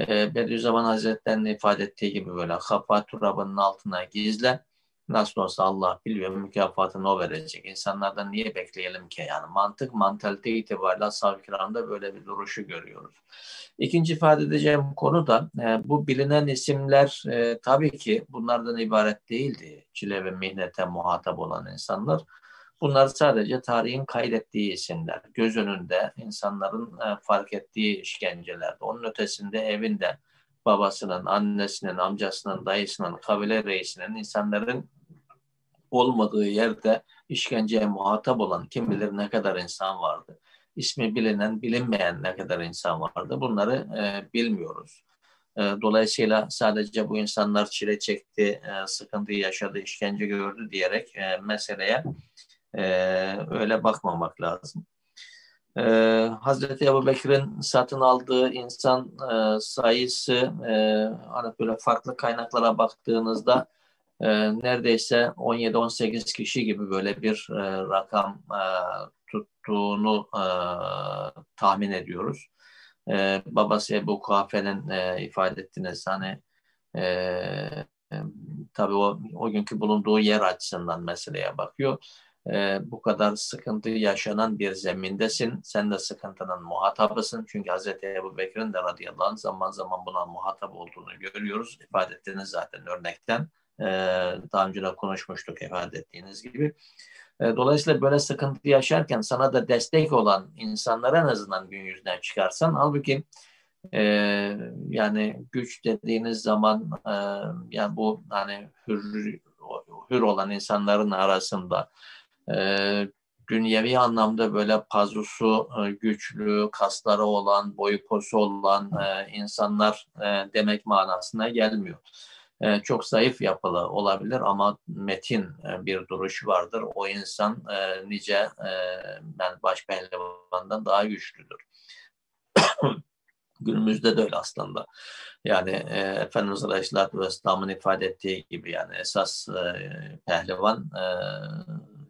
Speaker 2: E, Bediüzzaman Hazretleri'nin ifade ettiği gibi böyle kafa turabının altına gizlen Nasıl olsa Allah biliyor mükafatını o verecek. İnsanlardan niye bekleyelim ki? Yani mantık, mantalite itibariyle ashab kiramda böyle bir duruşu görüyoruz. İkinci ifade edeceğim konu da e, bu bilinen isimler e, tabii ki bunlardan ibaret değildi. Çile ve mihnete muhatap olan insanlar. Bunlar sadece tarihin kaydettiği isimler. Göz önünde insanların e, fark ettiği işkencelerde. Onun ötesinde evinde babasının, annesinin, amcasının, dayısının, kabile reisinin insanların olmadığı yerde işkenceye muhatap olan kim bilir ne kadar insan vardı. İsmi bilinen, bilinmeyen ne kadar insan vardı. Bunları e, bilmiyoruz. E, dolayısıyla sadece bu insanlar çile çekti, e, sıkıntı yaşadı, işkence gördü diyerek e, meseleye e, öyle bakmamak lazım. E, Hazreti Ebu Bekir'in satın aldığı insan e, sayısı e, hani böyle farklı kaynaklara baktığınızda e, neredeyse 17-18 kişi gibi böyle bir e, rakam e, tuttuğunu e, tahmin ediyoruz. E, babası Ebu Kuhafe'nin e, ifade ettiğiniz hani e, e, tabii o, o günkü bulunduğu yer açısından meseleye bakıyor. E, bu kadar sıkıntı yaşanan bir zemindesin. Sen de sıkıntının muhatabısın. Çünkü Hz. Ebu Bekir'in de radıyallahu anh zaman zaman buna muhatap olduğunu görüyoruz. İfade ettiğiniz zaten örnekten. Ee, daha önce de konuşmuştuk ifade ettiğiniz gibi. Ee, dolayısıyla böyle sıkıntı yaşarken sana da destek olan insanlara en azından gün yüzünden çıkarsan halbuki e, yani güç dediğiniz zaman e, yani bu hani hür, hür olan insanların arasında e, dünyevi anlamda böyle pazusu e, güçlü, kasları olan, boyu posu olan e, insanlar e, demek manasına gelmiyor. E, çok zayıf yapılı olabilir ama metin e, bir duruşu vardır. O insan e, nice yani baş pehlivandan daha güçlüdür. Günümüzde de öyle aslında. Yani Efendimiz Aleyhisselatü Vesselam'ın ifade ettiği gibi yani esas e, pehlivan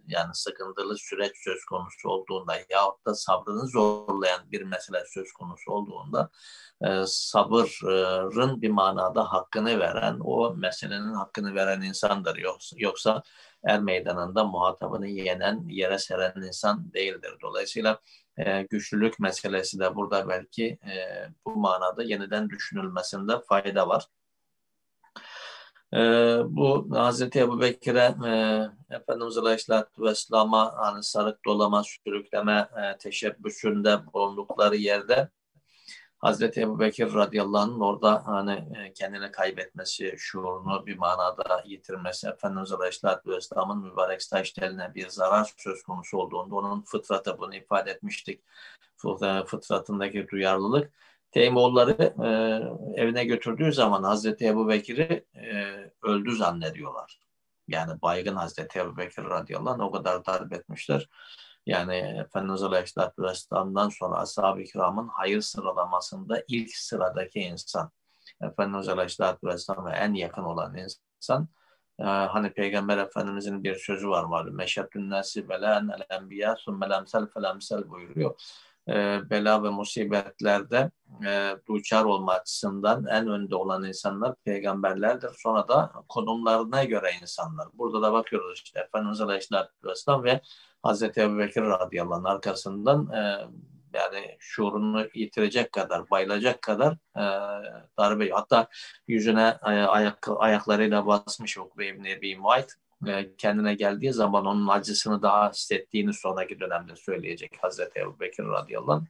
Speaker 2: yani sıkıntılı süreç söz konusu olduğunda yahut da sabrını zorlayan bir mesele söz konusu olduğunda e, sabırın bir manada hakkını veren, o meselenin hakkını veren insandır. Yoksa, yoksa er meydanında muhatabını yenen, yere seren insan değildir. Dolayısıyla e, güçlülük meselesi de burada belki e, bu manada yeniden düşünülmesinde fayda var. E, bu Hazreti Ebu Bekir'e e, Efendimiz Aleyhisselatü Vesselam'a hani sarık dolama, sürükleme e, teşebbüsünde bulundukları yerde Hazreti Ebu Bekir radıyallahu anh'ın orada hani e, kendini kaybetmesi, şuurunu bir manada yitirmesi, Efendimiz Aleyhisselatü Vesselam'ın mübarek saç teline bir zarar söz konusu olduğunda onun fıtratı bunu ifade etmiştik. Fıtratındaki duyarlılık. Teymoğulları e, evine götürdüğü zaman Hazreti Ebu Bekir'i e, öldü zannediyorlar. Yani baygın Hazreti Ebu Bekir radıyallahu anh o kadar darp etmişler. Yani Efendimiz Aleyhisselatü Vesselam'dan sonra ashab-ı kiramın hayır sıralamasında ilk sıradaki insan. Efendimiz Aleyhisselatü Vesselam'a en yakın olan insan. Ee, hani Peygamber Efendimizin bir sözü var malum. Meşeddün nasi belen el enbiya summelemsel felemsel buyuruyor. Ee, bela ve musibetlerde e, duçar olma açısından en önde olan insanlar peygamberlerdir. Sonra da konumlarına göre insanlar. Burada da bakıyoruz işte Efendimiz Aleyhisselatü Vesselam ve Hazreti Ebu Bekir radıyallahu anh arkasından e, yani şuurunu yitirecek kadar, bayılacak kadar e, darbe. Hatta yüzüne e, ayak, ayaklarıyla basmış Ukbe İbni Ebi Muayt. Kendine geldiği zaman onun acısını daha hissettiğini sonraki dönemde söyleyecek Hazreti Ebu Bekir radıyallahu anh.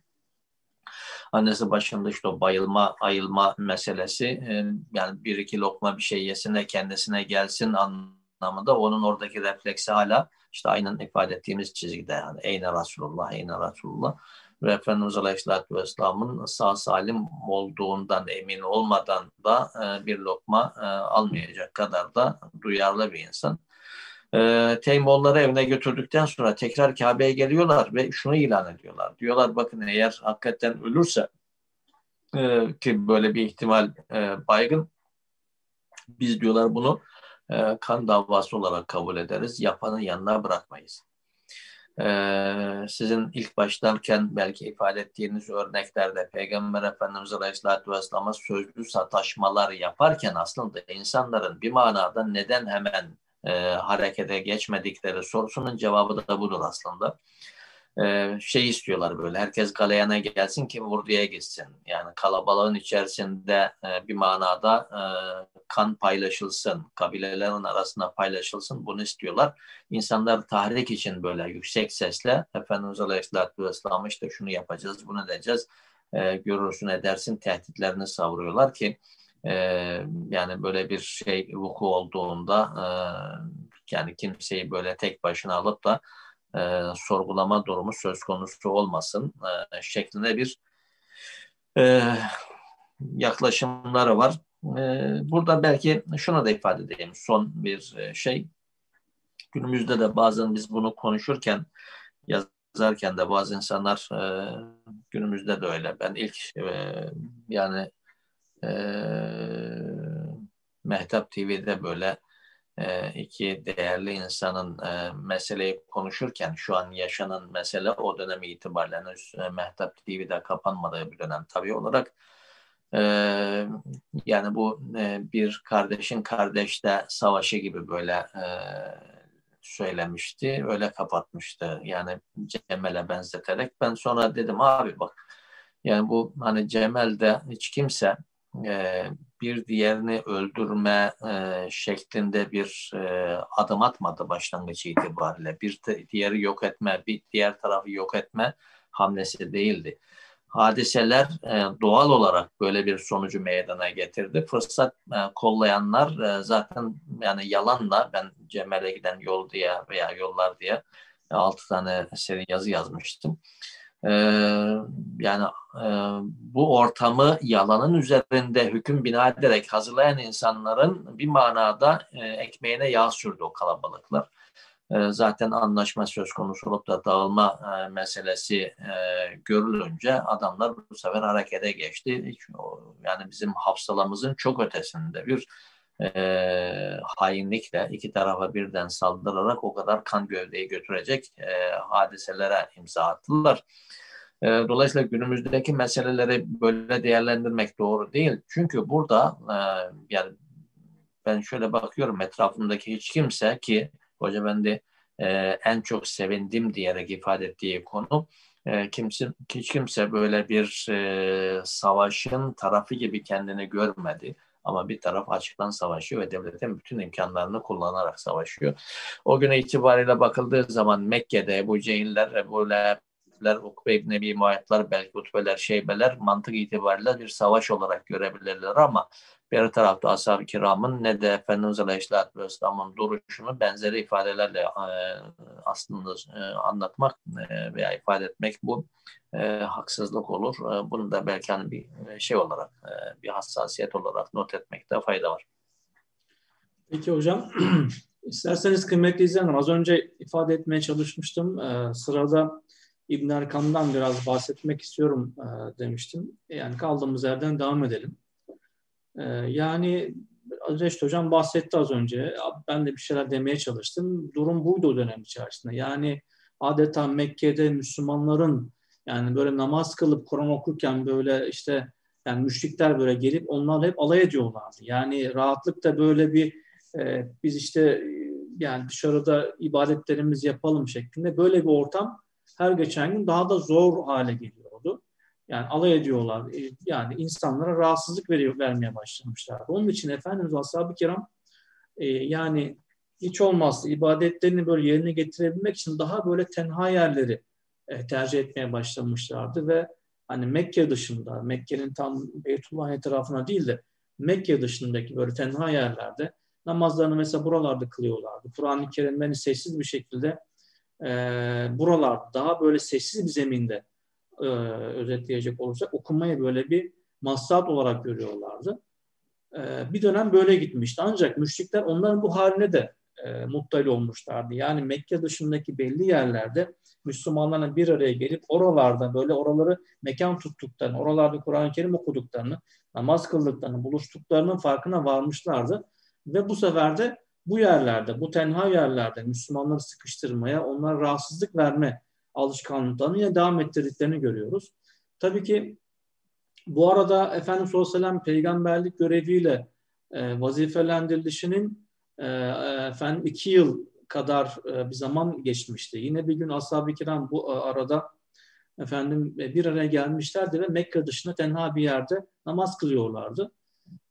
Speaker 2: Annesi başında işte o bayılma, ayılma meselesi e, yani bir iki lokma bir şey yesin de kendisine gelsin anlamında onun oradaki refleksi hala işte aynen ifade ettiğimiz çizgide yani eyne Resulullah, eyne Resulullah ve Efendimiz Aleyhisselatü Vesselam'ın sağ salim olduğundan emin olmadan da e, bir lokma e, almayacak kadar da duyarlı bir insan. E, Teymoğulları evine götürdükten sonra tekrar Kabe'ye geliyorlar ve şunu ilan ediyorlar. Diyorlar bakın eğer hakikaten ölürse e, ki böyle bir ihtimal e, baygın biz diyorlar bunu e, kan davası olarak kabul ederiz. Yapanın yanına bırakmayız. E, sizin ilk başlarken belki ifade ettiğiniz örneklerde Peygamber Efendimiz Aleyhisselatü Vesselam'a sözlü sataşmalar yaparken aslında insanların bir manada neden hemen e, harekete geçmedikleri sorusunun cevabı da budur aslında e, şey istiyorlar böyle herkes galeyana gelsin ki vurduya gitsin. Yani kalabalığın içerisinde e, bir manada e, kan paylaşılsın, kabilelerin arasında paylaşılsın bunu istiyorlar. İnsanlar tahrik için böyle yüksek sesle Efendimiz Aleyhisselatü Vesselam işte şunu yapacağız, bunu edeceğiz, e, görürsün edersin tehditlerini savuruyorlar ki yani böyle bir şey vuku olduğunda yani kimseyi böyle tek başına alıp da e, sorgulama durumu söz konusu olmasın e, şeklinde bir e, yaklaşımları var. E, burada belki şuna da ifade edeyim son bir e, şey. Günümüzde de bazen biz bunu konuşurken yazarken de bazı insanlar e, günümüzde de öyle. Ben ilk e, yani e, Mehtap TV'de böyle iki değerli insanın meseleyi konuşurken şu an yaşanan mesele o dönem itibariyle e, Mehtap TV'de kapanmadığı bir dönem tabii olarak yani bu e, bir kardeşin kardeşte savaşı gibi böyle söylemişti. Öyle kapatmıştı. Yani Cemal'e benzeterek. Ben sonra dedim abi bak yani bu hani Cemal'de hiç kimse e, bir diğerini öldürme e, şeklinde bir e, adım atmadı başlangıç itibariyle. Bir diğeri yok etme, bir diğer tarafı yok etme hamlesi değildi. Hadiseler doğal olarak böyle bir sonucu meydana getirdi. Fırsat kollayanlar zaten yani yalanla ben Cemal'e giden yol diye veya yollar diye altı tane seri yazı yazmıştım yani e, bu ortamı yalanın üzerinde hüküm bina ederek hazırlayan insanların bir manada e, ekmeğine yağ sürdü o kalabalıklar. E, zaten anlaşma söz konusu olup da dağılma e, meselesi e, görülünce adamlar bu sefer harekete geçti. Hiç, o, yani bizim hafsalamızın çok ötesinde bir e, hainlikle iki tarafa birden saldırarak o kadar kan gövdeyi götürecek e, hadiselere imza attılar. E, dolayısıyla günümüzdeki meseleleri böyle değerlendirmek doğru değil. Çünkü burada e, yani ben şöyle bakıyorum etrafımdaki hiç kimse ki Hoca Bendi e, en çok sevindim diyerek ifade ettiği konu e, kimse, hiç kimse böyle bir e, savaşın tarafı gibi kendini görmedi. Ama bir taraf açıktan savaşıyor ve devletin bütün imkanlarını kullanarak savaşıyor. O güne itibariyle bakıldığı zaman Mekke'de bu Cehiller, Ebu Lehebler, Ukbe İbni Ebi Muayetler, belki Utbeler, Şeybeler mantık itibariyle bir savaş olarak görebilirler ama bir tarafta ashab-ı kiramın ne de Efendimiz Aleyhisselatü Vesselam'ın duruşunu benzeri ifadelerle e, aslında e, anlatmak e, veya ifade etmek bu haksızlık olur. Bunu da belki hani bir şey olarak, bir hassasiyet olarak not etmekte fayda var.
Speaker 1: Peki hocam, isterseniz kıymetli izleyenler az önce ifade etmeye çalışmıştım. Sırada İbn Erkam'dan biraz bahsetmek istiyorum demiştim. Yani kaldığımız yerden devam edelim. Ee, yani Reşit Hocam bahsetti az önce. Ben de bir şeyler demeye çalıştım. Durum buydu o dönem içerisinde. Yani adeta Mekke'de Müslümanların yani böyle namaz kılıp Kur'an okurken böyle işte yani müşrikler böyle gelip onlar hep alay ediyorlardı. Yani rahatlıkla böyle bir e, biz işte yani dışarıda ibadetlerimizi yapalım şeklinde böyle bir ortam her geçen gün daha da zor hale geliyordu. Yani alay ediyorlar. E, yani insanlara rahatsızlık veriyor, vermeye başlamışlar. Onun için Efendimiz Ashab-ı Kiram e, yani hiç olmazsa ibadetlerini böyle yerine getirebilmek için daha böyle tenha yerleri e, tercih etmeye başlamışlardı ve hani Mekke dışında, Mekke'nin tam Beytullah etrafına değil de Mekke dışındaki böyle tenha yerlerde namazlarını mesela buralarda kılıyorlardı. Kur'an-ı Kerim'den sessiz bir şekilde e, buralarda daha böyle sessiz bir zeminde e, özetleyecek olursak okumayı böyle bir maslahat olarak görüyorlardı. E, bir dönem böyle gitmişti. Ancak müşrikler onların bu haline de e, muttali olmuşlardı. Yani Mekke dışındaki belli yerlerde Müslümanların bir araya gelip oralarda böyle oraları mekan tuttuklarını, oralarda Kur'an-ı Kerim okuduklarını, namaz kıldıklarını, buluştuklarının farkına varmışlardı. Ve bu sefer de bu yerlerde, bu tenha yerlerde Müslümanları sıkıştırmaya, onlara rahatsızlık verme alışkanlıklarını yine devam ettirdiklerini görüyoruz. Tabii ki bu arada Efendimiz sallallahu aleyhi ve sellem peygamberlik göreviyle e, vazifelendirilişinin e, efendim iki yıl kadar e, bir zaman geçmişti. Yine bir gün ashab-ı kiram bu e, arada efendim e, bir araya gelmişlerdi ve Mekke dışında tenha bir yerde namaz kılıyorlardı.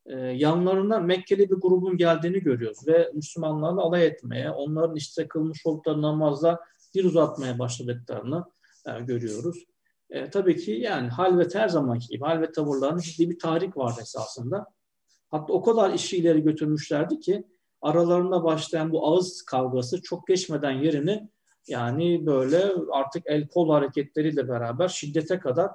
Speaker 1: E, yanlarına Mekkeli bir grubun geldiğini görüyoruz ve Müslümanlarla alay etmeye, onların işte kılmış oldukları namazla dil uzatmaya başladıklarını e, görüyoruz. E, tabii ki yani halvet her zamanki gibi halvet tavırlarının ciddi bir tahrik vardı esasında. Hatta o kadar işi ileri götürmüşlerdi ki aralarında başlayan bu ağız kavgası çok geçmeden yerini yani böyle artık el kol hareketleriyle beraber şiddete kadar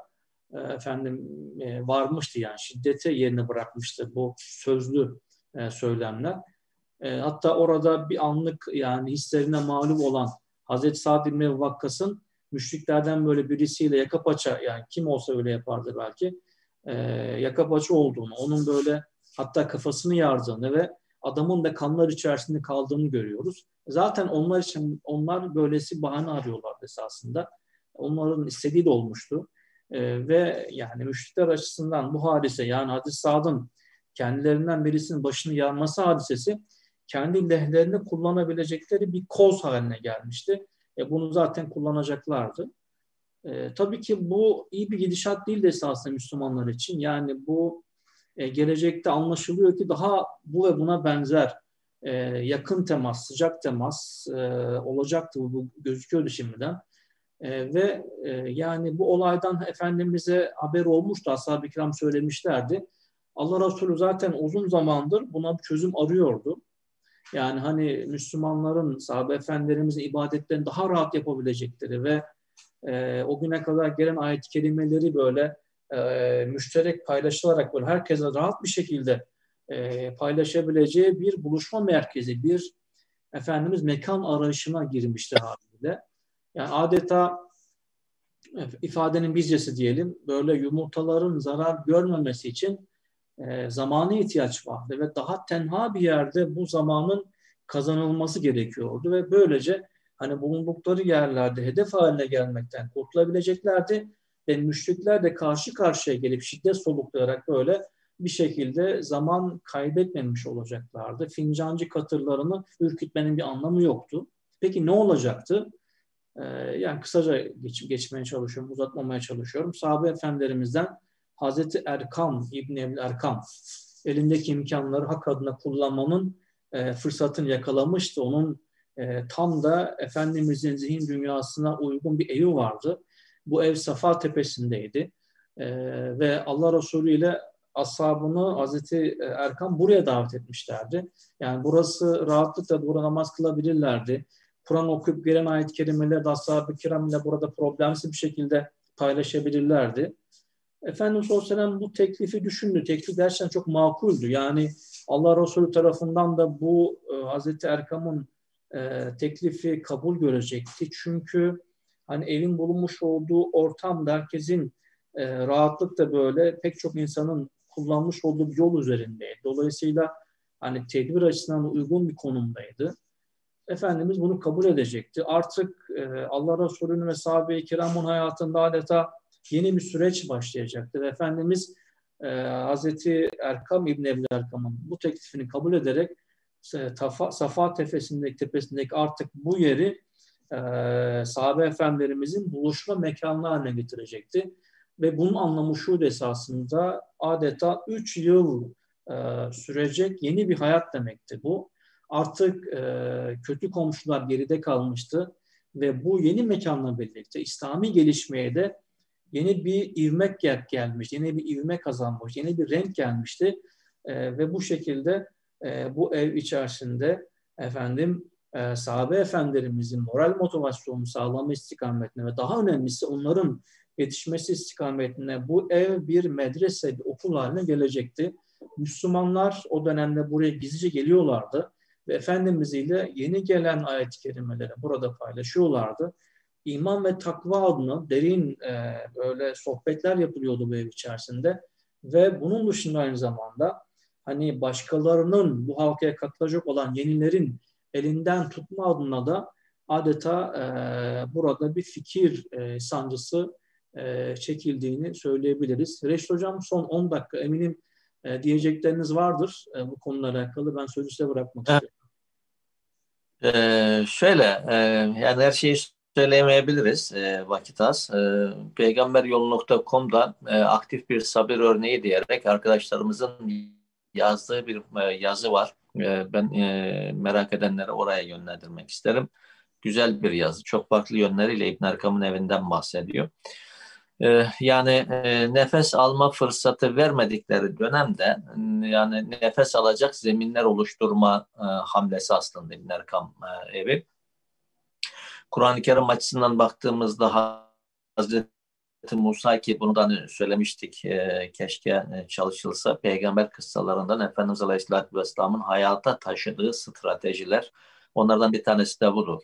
Speaker 1: efendim e, varmıştı yani şiddete yerini bırakmıştı bu sözlü e, söylemler. E, hatta orada bir anlık yani hislerine mağlup olan Hazreti Sa'd İbni Vakkas'ın müşriklerden böyle birisiyle yaka paça yani kim olsa öyle yapardı belki e, yaka paça olduğunu, onun böyle hatta kafasını yardığını ve adamın da kanlar içerisinde kaldığını görüyoruz. Zaten onlar için onlar böylesi bahane arıyorlardı esasında. Onların istediği de olmuştu. E, ve yani müşrikler açısından bu hadise yani Hazreti Sa'd'ın kendilerinden birisinin başını yarması hadisesi kendi lehlerinde kullanabilecekleri bir koz haline gelmişti. E, bunu zaten kullanacaklardı. E, tabii ki bu iyi bir gidişat değil de esasında Müslümanlar için. Yani bu e, gelecekte anlaşılıyor ki daha bu ve buna benzer e, yakın temas, sıcak temas e, olacaktı. Bu gözüküyordu şimdiden. E, ve e, yani bu olaydan Efendimiz'e haber olmuştu. Ashab-ı kiram söylemişlerdi. Allah Resulü zaten uzun zamandır buna bir çözüm arıyordu. Yani hani Müslümanların, sahabe efendilerimizin ibadetlerini daha rahat yapabilecekleri ve e, o güne kadar gelen ayet-i kerimeleri böyle e, müşterek paylaşılarak böyle herkese rahat bir şekilde e, paylaşabileceği bir buluşma merkezi, bir Efendimiz mekan arayışına girmişti haliyle. Yani adeta ifadenin bizcesi diyelim böyle yumurtaların zarar görmemesi için e, zamana ihtiyaç vardı ve daha tenha bir yerde bu zamanın kazanılması gerekiyordu ve böylece hani bulundukları yerlerde hedef haline gelmekten kurtulabileceklerdi ve müşrikler de karşı karşıya gelip şiddet soluklayarak böyle bir şekilde zaman kaybetmemiş olacaklardı. Fincancı katırlarını ürkütmenin bir anlamı yoktu. Peki ne olacaktı? Ee, yani kısaca geç, geçmeye çalışıyorum, uzatmamaya çalışıyorum. Sahabe efendilerimizden Hazreti Erkam, İbni Ebil Erkam elindeki imkanları hak adına kullanmanın e, fırsatını yakalamıştı. Onun e, tam da Efendimizin zihin dünyasına uygun bir evi vardı. Bu ev Safa Tepesi'ndeydi. E, ve Allah Resulü ile ashabını Hazreti Erkam buraya davet etmişlerdi. Yani burası rahatlıkla burada namaz kılabilirlerdi. Kur'an okuyup gelen ayet-i kerimeleri de ashab-ı kiram ile burada problemsiz bir şekilde paylaşabilirlerdi. Efendimiz Aleyhisselam bu teklifi düşündü. Teklif gerçekten çok makuldü. Yani Allah Resulü tarafından da bu e, Hazreti Erkam'ın e, teklifi kabul görecekti. Çünkü hani evin bulunmuş olduğu ortamda herkesin e, rahatlıkla böyle pek çok insanın kullanmış olduğu bir yol üzerindeydi. Dolayısıyla hani tedbir açısından uygun bir konumdaydı. Efendimiz bunu kabul edecekti. Artık e, Allah Resulü'nün ve sahabe-i kiramın hayatında adeta yeni bir süreç başlayacaktı. Ve Efendimiz e, Hazreti Erkam İbni Ebu Erkam'ın bu teklifini kabul ederek e, Tafa, Safa tepesindeki, tepesindeki artık bu yeri e, sahabe efendilerimizin buluşma mekanı haline getirecekti. Ve bunun anlamı şu esasında adeta üç yıl e, sürecek yeni bir hayat demekti bu. Artık e, kötü komşular geride kalmıştı ve bu yeni mekanla birlikte İslami gelişmeye de yeni bir ivmek gel gelmiş, yeni bir ivme kazanmış, yeni bir renk gelmişti e, ve bu şekilde e, bu ev içerisinde efendim e, sahabe efendilerimizin moral motivasyonunu sağlama istikametine ve daha önemlisi onların yetişmesi istikametine bu ev bir medrese, bir okul haline gelecekti. Müslümanlar o dönemde buraya gizlice geliyorlardı ve Efendimiz ile yeni gelen ayet-i kerimeleri burada paylaşıyorlardı. İman ve takva adına derin e, böyle sohbetler yapılıyordu bu ev içerisinde ve bunun dışında aynı zamanda hani başkalarının bu halkaya katılacak olan yenilerin elinden tutma adına da adeta e, burada bir fikir e, sancısı e, çekildiğini söyleyebiliriz. Reşit Hocam son 10 dakika eminim e, diyecekleriniz vardır e, bu konuyla alakalı. Ben sözü size bırakmak evet. istiyorum.
Speaker 2: Ee, şöyle, e, yani her şeyi söyleyemeyebiliriz e, vakit az. E, peygamberyolu.com'da e, aktif bir sabır örneği diyerek arkadaşlarımızın yazdığı bir e, yazı var. E, ben e, merak edenleri oraya yönlendirmek isterim. Güzel bir yazı. Çok farklı yönleriyle İbn Erkam'ın evinden bahsediyor. Ee, yani e, nefes alma fırsatı vermedikleri dönemde yani nefes alacak zeminler oluşturma e, hamlesi aslında İbn Erkam e, evi. Kur'an-ı Kerim açısından baktığımızda Hazreti Musa ki bunu da hani söylemiştik keşke çalışılsa peygamber kıssalarından Efendimiz Aleyhisselatü Vesselam'ın hayata taşıdığı stratejiler onlardan bir tanesi de budur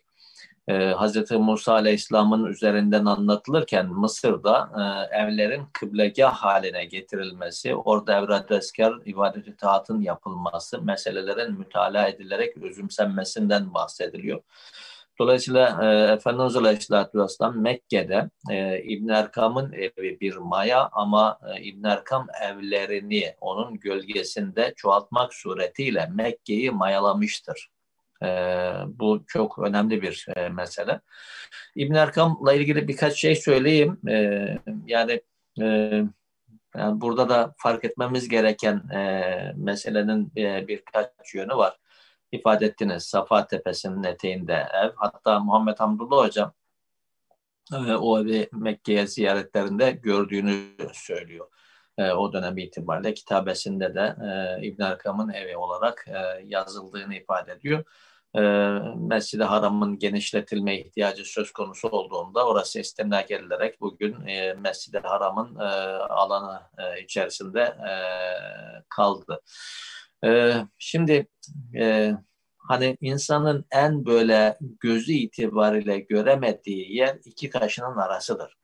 Speaker 2: e, Hz. Musa Aleyhisselam'ın üzerinden anlatılırken Mısır'da e, evlerin kıblegah haline getirilmesi, orada evradeskar ibadet-i taatın yapılması, meselelerin mütalaa edilerek özümsenmesinden bahsediliyor. Dolayısıyla e, Efendimiz Aleyhisselatü Vesselam Mekke'de e, İbn Erkam'ın evi bir maya ama e, İbn Erkam evlerini onun gölgesinde çoğaltmak suretiyle Mekke'yi mayalamıştır. E, bu çok önemli bir e, mesele. İbn Erkam'la ilgili birkaç şey söyleyeyim. E, yani, e, yani burada da fark etmemiz gereken e, meselenin e, birkaç yönü var. İfade ettiniz Safa Tepesi'nin eteğinde ev. Hatta Muhammed Hamdullah Hocam e, o evi Mekke'ye ziyaretlerinde gördüğünü söylüyor e, o dönem itibariyle kitabesinde de e, İbn Erkam'ın evi olarak e, yazıldığını ifade ediyor e, Mescid-i Haram'ın genişletilme ihtiyacı söz konusu olduğunda orası istimlak edilerek bugün e, Mescid-i Haram'ın e, alanı e, içerisinde e, kaldı. E, şimdi e, hani insanın en böyle gözü itibariyle göremediği yer iki kaşının arasıdır.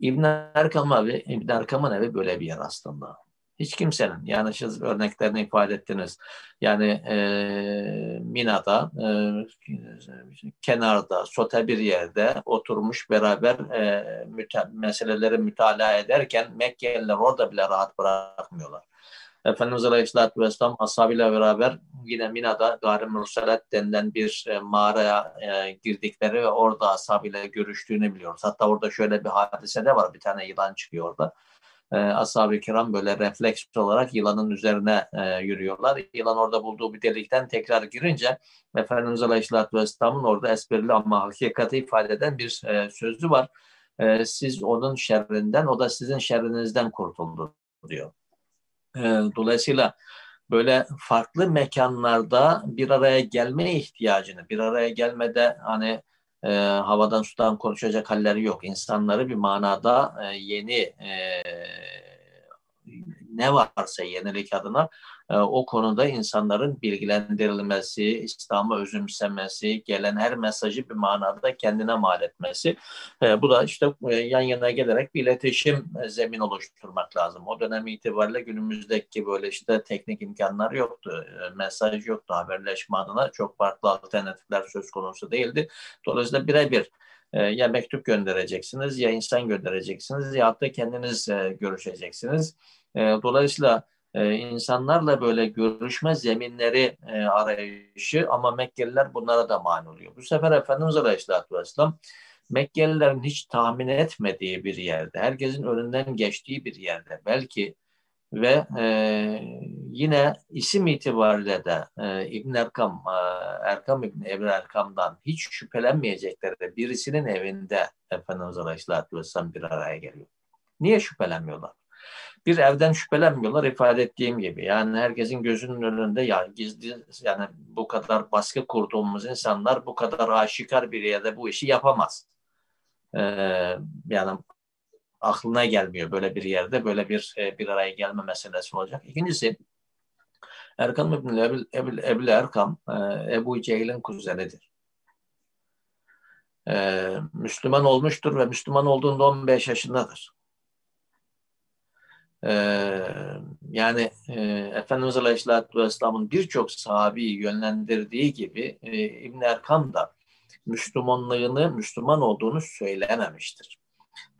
Speaker 2: İbn Erkam evi, İbn Erkam'ın evi böyle bir yer aslında. Hiç kimsenin. Yani siz örneklerini ifade ettiniz. Yani e, Mina'da, e, kenarda, sote bir yerde oturmuş beraber e, müte, meseleleri mütalaa ederken Mekkeliler orada bile rahat bırakmıyorlar. Efendimiz Aleyhisselatü Vesselam ashabıyla beraber yine Mina'da Gari Mursalat denilen bir e, mağaraya e, girdikleri ve orada ashabıyla görüştüğünü biliyoruz. Hatta orada şöyle bir hadise de var. Bir tane yılan çıkıyor orada. E, ashab-ı kiram böyle refleks olarak yılanın üzerine e, yürüyorlar. Yılan orada bulduğu bir delikten tekrar girince Efendimiz Aleyhisselatü Vesselam'ın orada esprili ama hakikati ifade eden bir e, sözü var. E, siz onun şerrinden, o da sizin şerrinizden kurtuldu diyor. E, dolayısıyla böyle farklı mekanlarda bir araya gelme ihtiyacını, bir araya gelmede hani e, havadan sudan konuşacak halleri yok. İnsanları bir manada e, yeni e, ne varsa yenilik adına o konuda insanların bilgilendirilmesi, İslam'ı özümsemesi, gelen her mesajı bir manada kendine mal etmesi. E, bu da işte e, yan yana gelerek bir iletişim zemin oluşturmak lazım. O dönem itibariyle günümüzdeki böyle işte teknik imkanlar yoktu. Mesaj yoktu haberleşme adına. Çok farklı alternatifler söz konusu değildi. Dolayısıyla birebir ya mektup göndereceksiniz ya insan göndereceksiniz ya da kendiniz görüşeceksiniz. Dolayısıyla e, insanlarla böyle görüşme zeminleri e, arayışı ama Mekkeliler bunlara da mani oluyor. Bu sefer Efendimiz Aleyhisselatü Vesselam Mekkelilerin hiç tahmin etmediği bir yerde, herkesin önünden geçtiği bir yerde belki ve e, yine isim itibariyle de e, İbn Erkam, e, Erkam İbn Ebu Erkam'dan hiç şüphelenmeyecekleri birisinin evinde Efendimiz Aleyhisselatü Vesselam bir araya geliyor. Niye şüphelenmiyorlar? Bir evden şüphelenmiyorlar ifade ettiğim gibi. Yani herkesin gözünün önünde ya gizli yani bu kadar baskı kurduğumuz insanlar bu kadar aşikar bir yerde bu işi yapamaz. Ee, yani aklına gelmiyor böyle bir yerde böyle bir e, bir araya gelme meselesi olacak. İkincisi Erkam İbn Ebil, Ebil, Ebil Erkam e, Ebu Cehil'in kuzenidir. Ee, Müslüman olmuştur ve Müslüman olduğunda 15 yaşındadır. Ee, yani e, Efendimiz Aleyhisselatü Vesselam'ın birçok sahabeyi yönlendirdiği gibi e, İbn Erkam da Müslümanlığını, Müslüman olduğunu söylememiştir.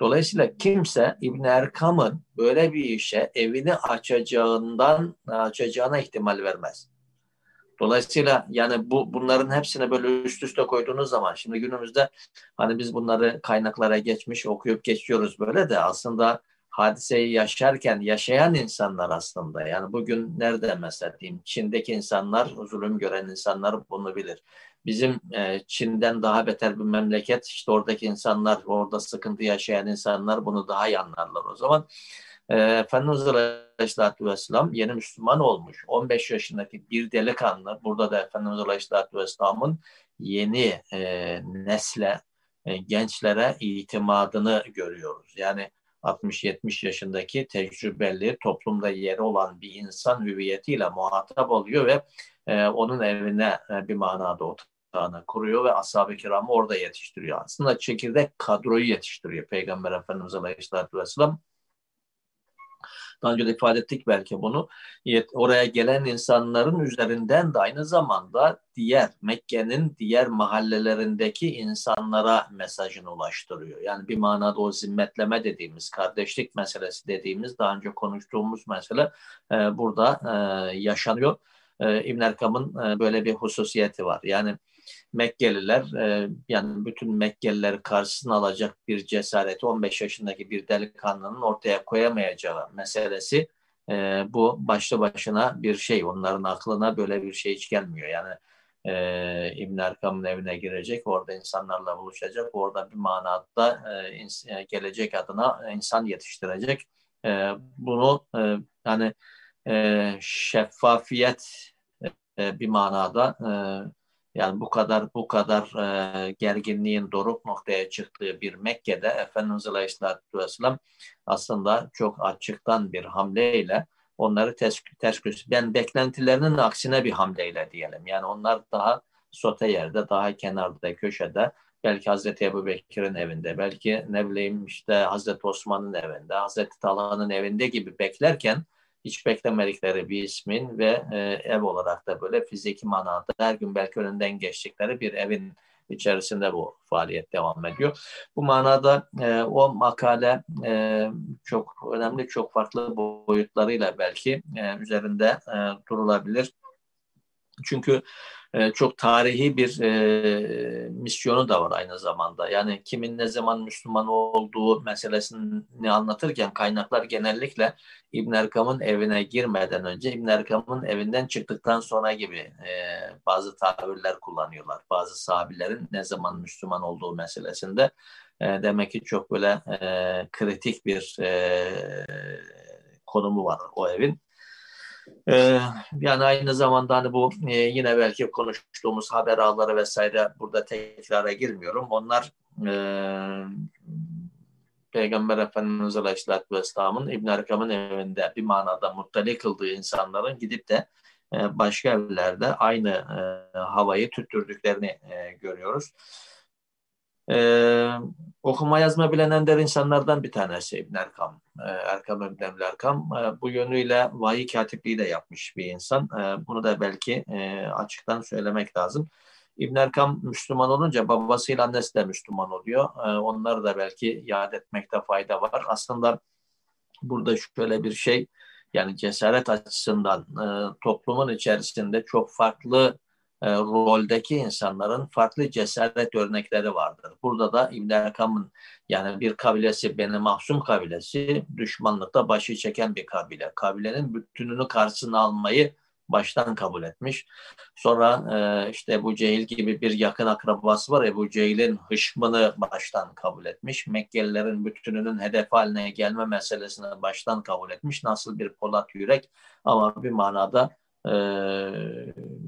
Speaker 2: Dolayısıyla kimse İbn Erkam'ın böyle bir işe evini açacağından açacağına ihtimal vermez. Dolayısıyla yani bu bunların hepsine böyle üst üste koyduğunuz zaman şimdi günümüzde hani biz bunları kaynaklara geçmiş okuyup geçiyoruz böyle de aslında hadiseyi yaşarken yaşayan insanlar aslında. Yani bugün nerede mesela diyeyim Çin'deki insanlar, zulüm gören insanlar bunu bilir. Bizim e, Çin'den daha beter bir memleket işte oradaki insanlar, orada sıkıntı yaşayan insanlar bunu daha iyi anlarlar o zaman. E, Efendimiz Aleyhisselatü Vesselam yeni Müslüman olmuş. 15 yaşındaki bir delikanlı. Burada da Efendimiz Aleyhisselatü Vesselam'ın yeni e, nesle, e, gençlere itimadını görüyoruz. Yani 60-70 yaşındaki tecrübeli toplumda yeri olan bir insan hüviyetiyle muhatap oluyor ve e, onun evine e, bir manada otağını kuruyor ve ashab-ı kiramı orada yetiştiriyor. Aslında çekirdek kadroyu yetiştiriyor Peygamber Efendimiz Aleyhisselatü Vesselam daha önce de ifade ettik belki bunu. Oraya gelen insanların üzerinden de aynı zamanda diğer Mekke'nin diğer mahallelerindeki insanlara mesajını ulaştırıyor. Yani bir manada o zimmetleme dediğimiz, kardeşlik meselesi dediğimiz daha önce konuştuğumuz mesele e, burada e, yaşanıyor. E, İbn Erkam'ın e, böyle bir hususiyeti var. Yani Mekkeliler e, yani bütün Mekkeliler karşısına alacak bir cesareti 15 yaşındaki bir delikanlının ortaya koyamayacağı meselesi e, bu başlı başına bir şey. Onların aklına böyle bir şey hiç gelmiyor. Yani e, İbn Erkam'ın evine girecek, orada insanlarla buluşacak, orada bir manada e, gelecek adına insan yetiştirecek. Bunu yani e, şeffafiyet bir manada yani bu kadar bu kadar e, gerginliğin doruk noktaya çıktığı bir Mekke'de Efendimiz Aleyhisselatü Vesselam aslında çok açıktan bir hamleyle onları ters, ters ben beklentilerinin aksine bir hamleyle diyelim. Yani onlar daha sote yerde, daha kenarda, köşede belki Hazreti Ebu Bekir'in evinde, belki ne bileyim işte Hazreti Osman'ın evinde, Hazreti Talha'nın evinde gibi beklerken hiç beklemedikleri bir ismin ve e, ev olarak da böyle fiziki manada her gün belki önünden geçtikleri bir evin içerisinde bu faaliyet devam ediyor. Bu manada e, o makale e, çok önemli, çok farklı boyutlarıyla belki e, üzerinde e, durulabilir. Çünkü e, çok tarihi bir e, misyonu da var aynı zamanda. Yani kimin ne zaman Müslüman olduğu meselesini anlatırken kaynaklar genellikle İbn Erkam'ın evine girmeden önce İbn Erkam'ın evinden çıktıktan sonra gibi e, bazı tabirler kullanıyorlar. Bazı sahabilerin ne zaman Müslüman olduğu meselesinde e, demek ki çok böyle e, kritik bir e, konumu var o evin. Ee, yani aynı zamanda hani bu e, yine belki konuştuğumuz haber ağları vesaire burada tekrara girmiyorum. Onlar e, Peygamber Efendimiz Aleyhisselatü Vesselam'ın İbn Erkam'ın evinde bir manada muttali kıldığı insanların gidip de e, başka evlerde aynı e, havayı tüttürdüklerini e, görüyoruz. Ee, okuma yazma bilen insanlardan bir tanesi İbn Erkam. Ee, Erkam İbn Erkam. Ee, bu yönüyle vahiy katipliği de yapmış bir insan. Ee, bunu da belki e, açıktan söylemek lazım. İbn Erkam Müslüman olunca babasıyla annesi de Müslüman oluyor. Ee, onları da belki yad etmekte fayda var. Aslında burada şöyle bir şey yani cesaret açısından e, toplumun içerisinde çok farklı e, roldeki insanların farklı cesaret örnekleri vardır. Burada da İbn Erkam'ın yani bir kabilesi Beni Mahsum kabilesi düşmanlıkta başı çeken bir kabile. Kabilenin bütününü karşısına almayı baştan kabul etmiş. Sonra e, işte bu Cehil gibi bir yakın akrabası var. Ebu Cehil'in hışmını baştan kabul etmiş. Mekkelilerin bütününün hedef haline gelme meselesini baştan kabul etmiş. Nasıl bir Polat Yürek ama bir manada e,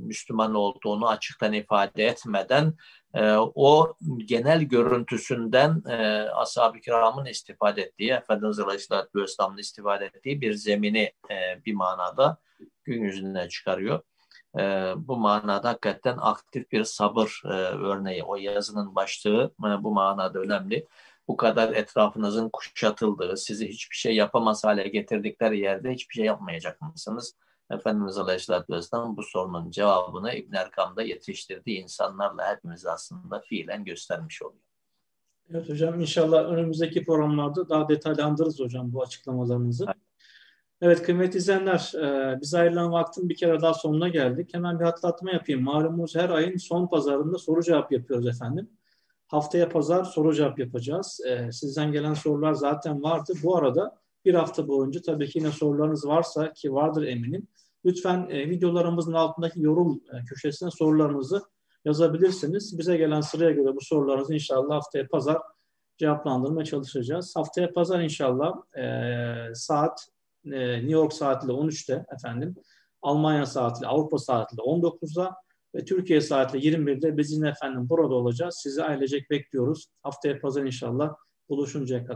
Speaker 2: Müslüman olduğunu açıktan ifade etmeden e, o genel görüntüsünden e, ashab-ı kiramın istifade ettiği, Efendimiz Aleyhisselatü Vesselam'ın istifade ettiği bir zemini e, bir manada gün yüzüne çıkarıyor. E, bu manada hakikaten aktif bir sabır e, örneği. O yazının başlığı e, bu manada önemli. Bu kadar etrafınızın kuşatıldığı, sizi hiçbir şey yapamaz hale getirdikleri yerde hiçbir şey yapmayacak mısınız? Efendimiz Aleyhisselatü Vesselam bu sorunun cevabını İbn Erkam'da yetiştirdiği insanlarla hepimiz aslında fiilen göstermiş oluyor.
Speaker 1: Evet hocam inşallah önümüzdeki programlarda daha detaylandırırız hocam bu açıklamalarınızı. Evet. Evet kıymetli izleyenler, e, biz ayrılan vaktin bir kere daha sonuna geldik. Hemen bir hatırlatma yapayım. Malumunuz her ayın son pazarında soru cevap yapıyoruz efendim. Haftaya pazar soru cevap yapacağız. E, sizden gelen sorular zaten vardı. Bu arada bir hafta boyunca tabii ki yine sorularınız varsa ki vardır eminim. Lütfen e, videolarımızın altındaki yorum e, köşesine sorularınızı yazabilirsiniz. Bize gelen sıraya göre bu sorularınızı inşallah haftaya pazar cevaplandırmaya çalışacağız. Haftaya pazar inşallah e, saat e, New York saatiyle 13'te efendim, Almanya saatiyle, Avrupa saatiyle 19'da ve Türkiye saatiyle 21'de biz yine efendim burada olacağız. Sizi ailecek bekliyoruz. Haftaya pazar inşallah buluşuncaya kadar.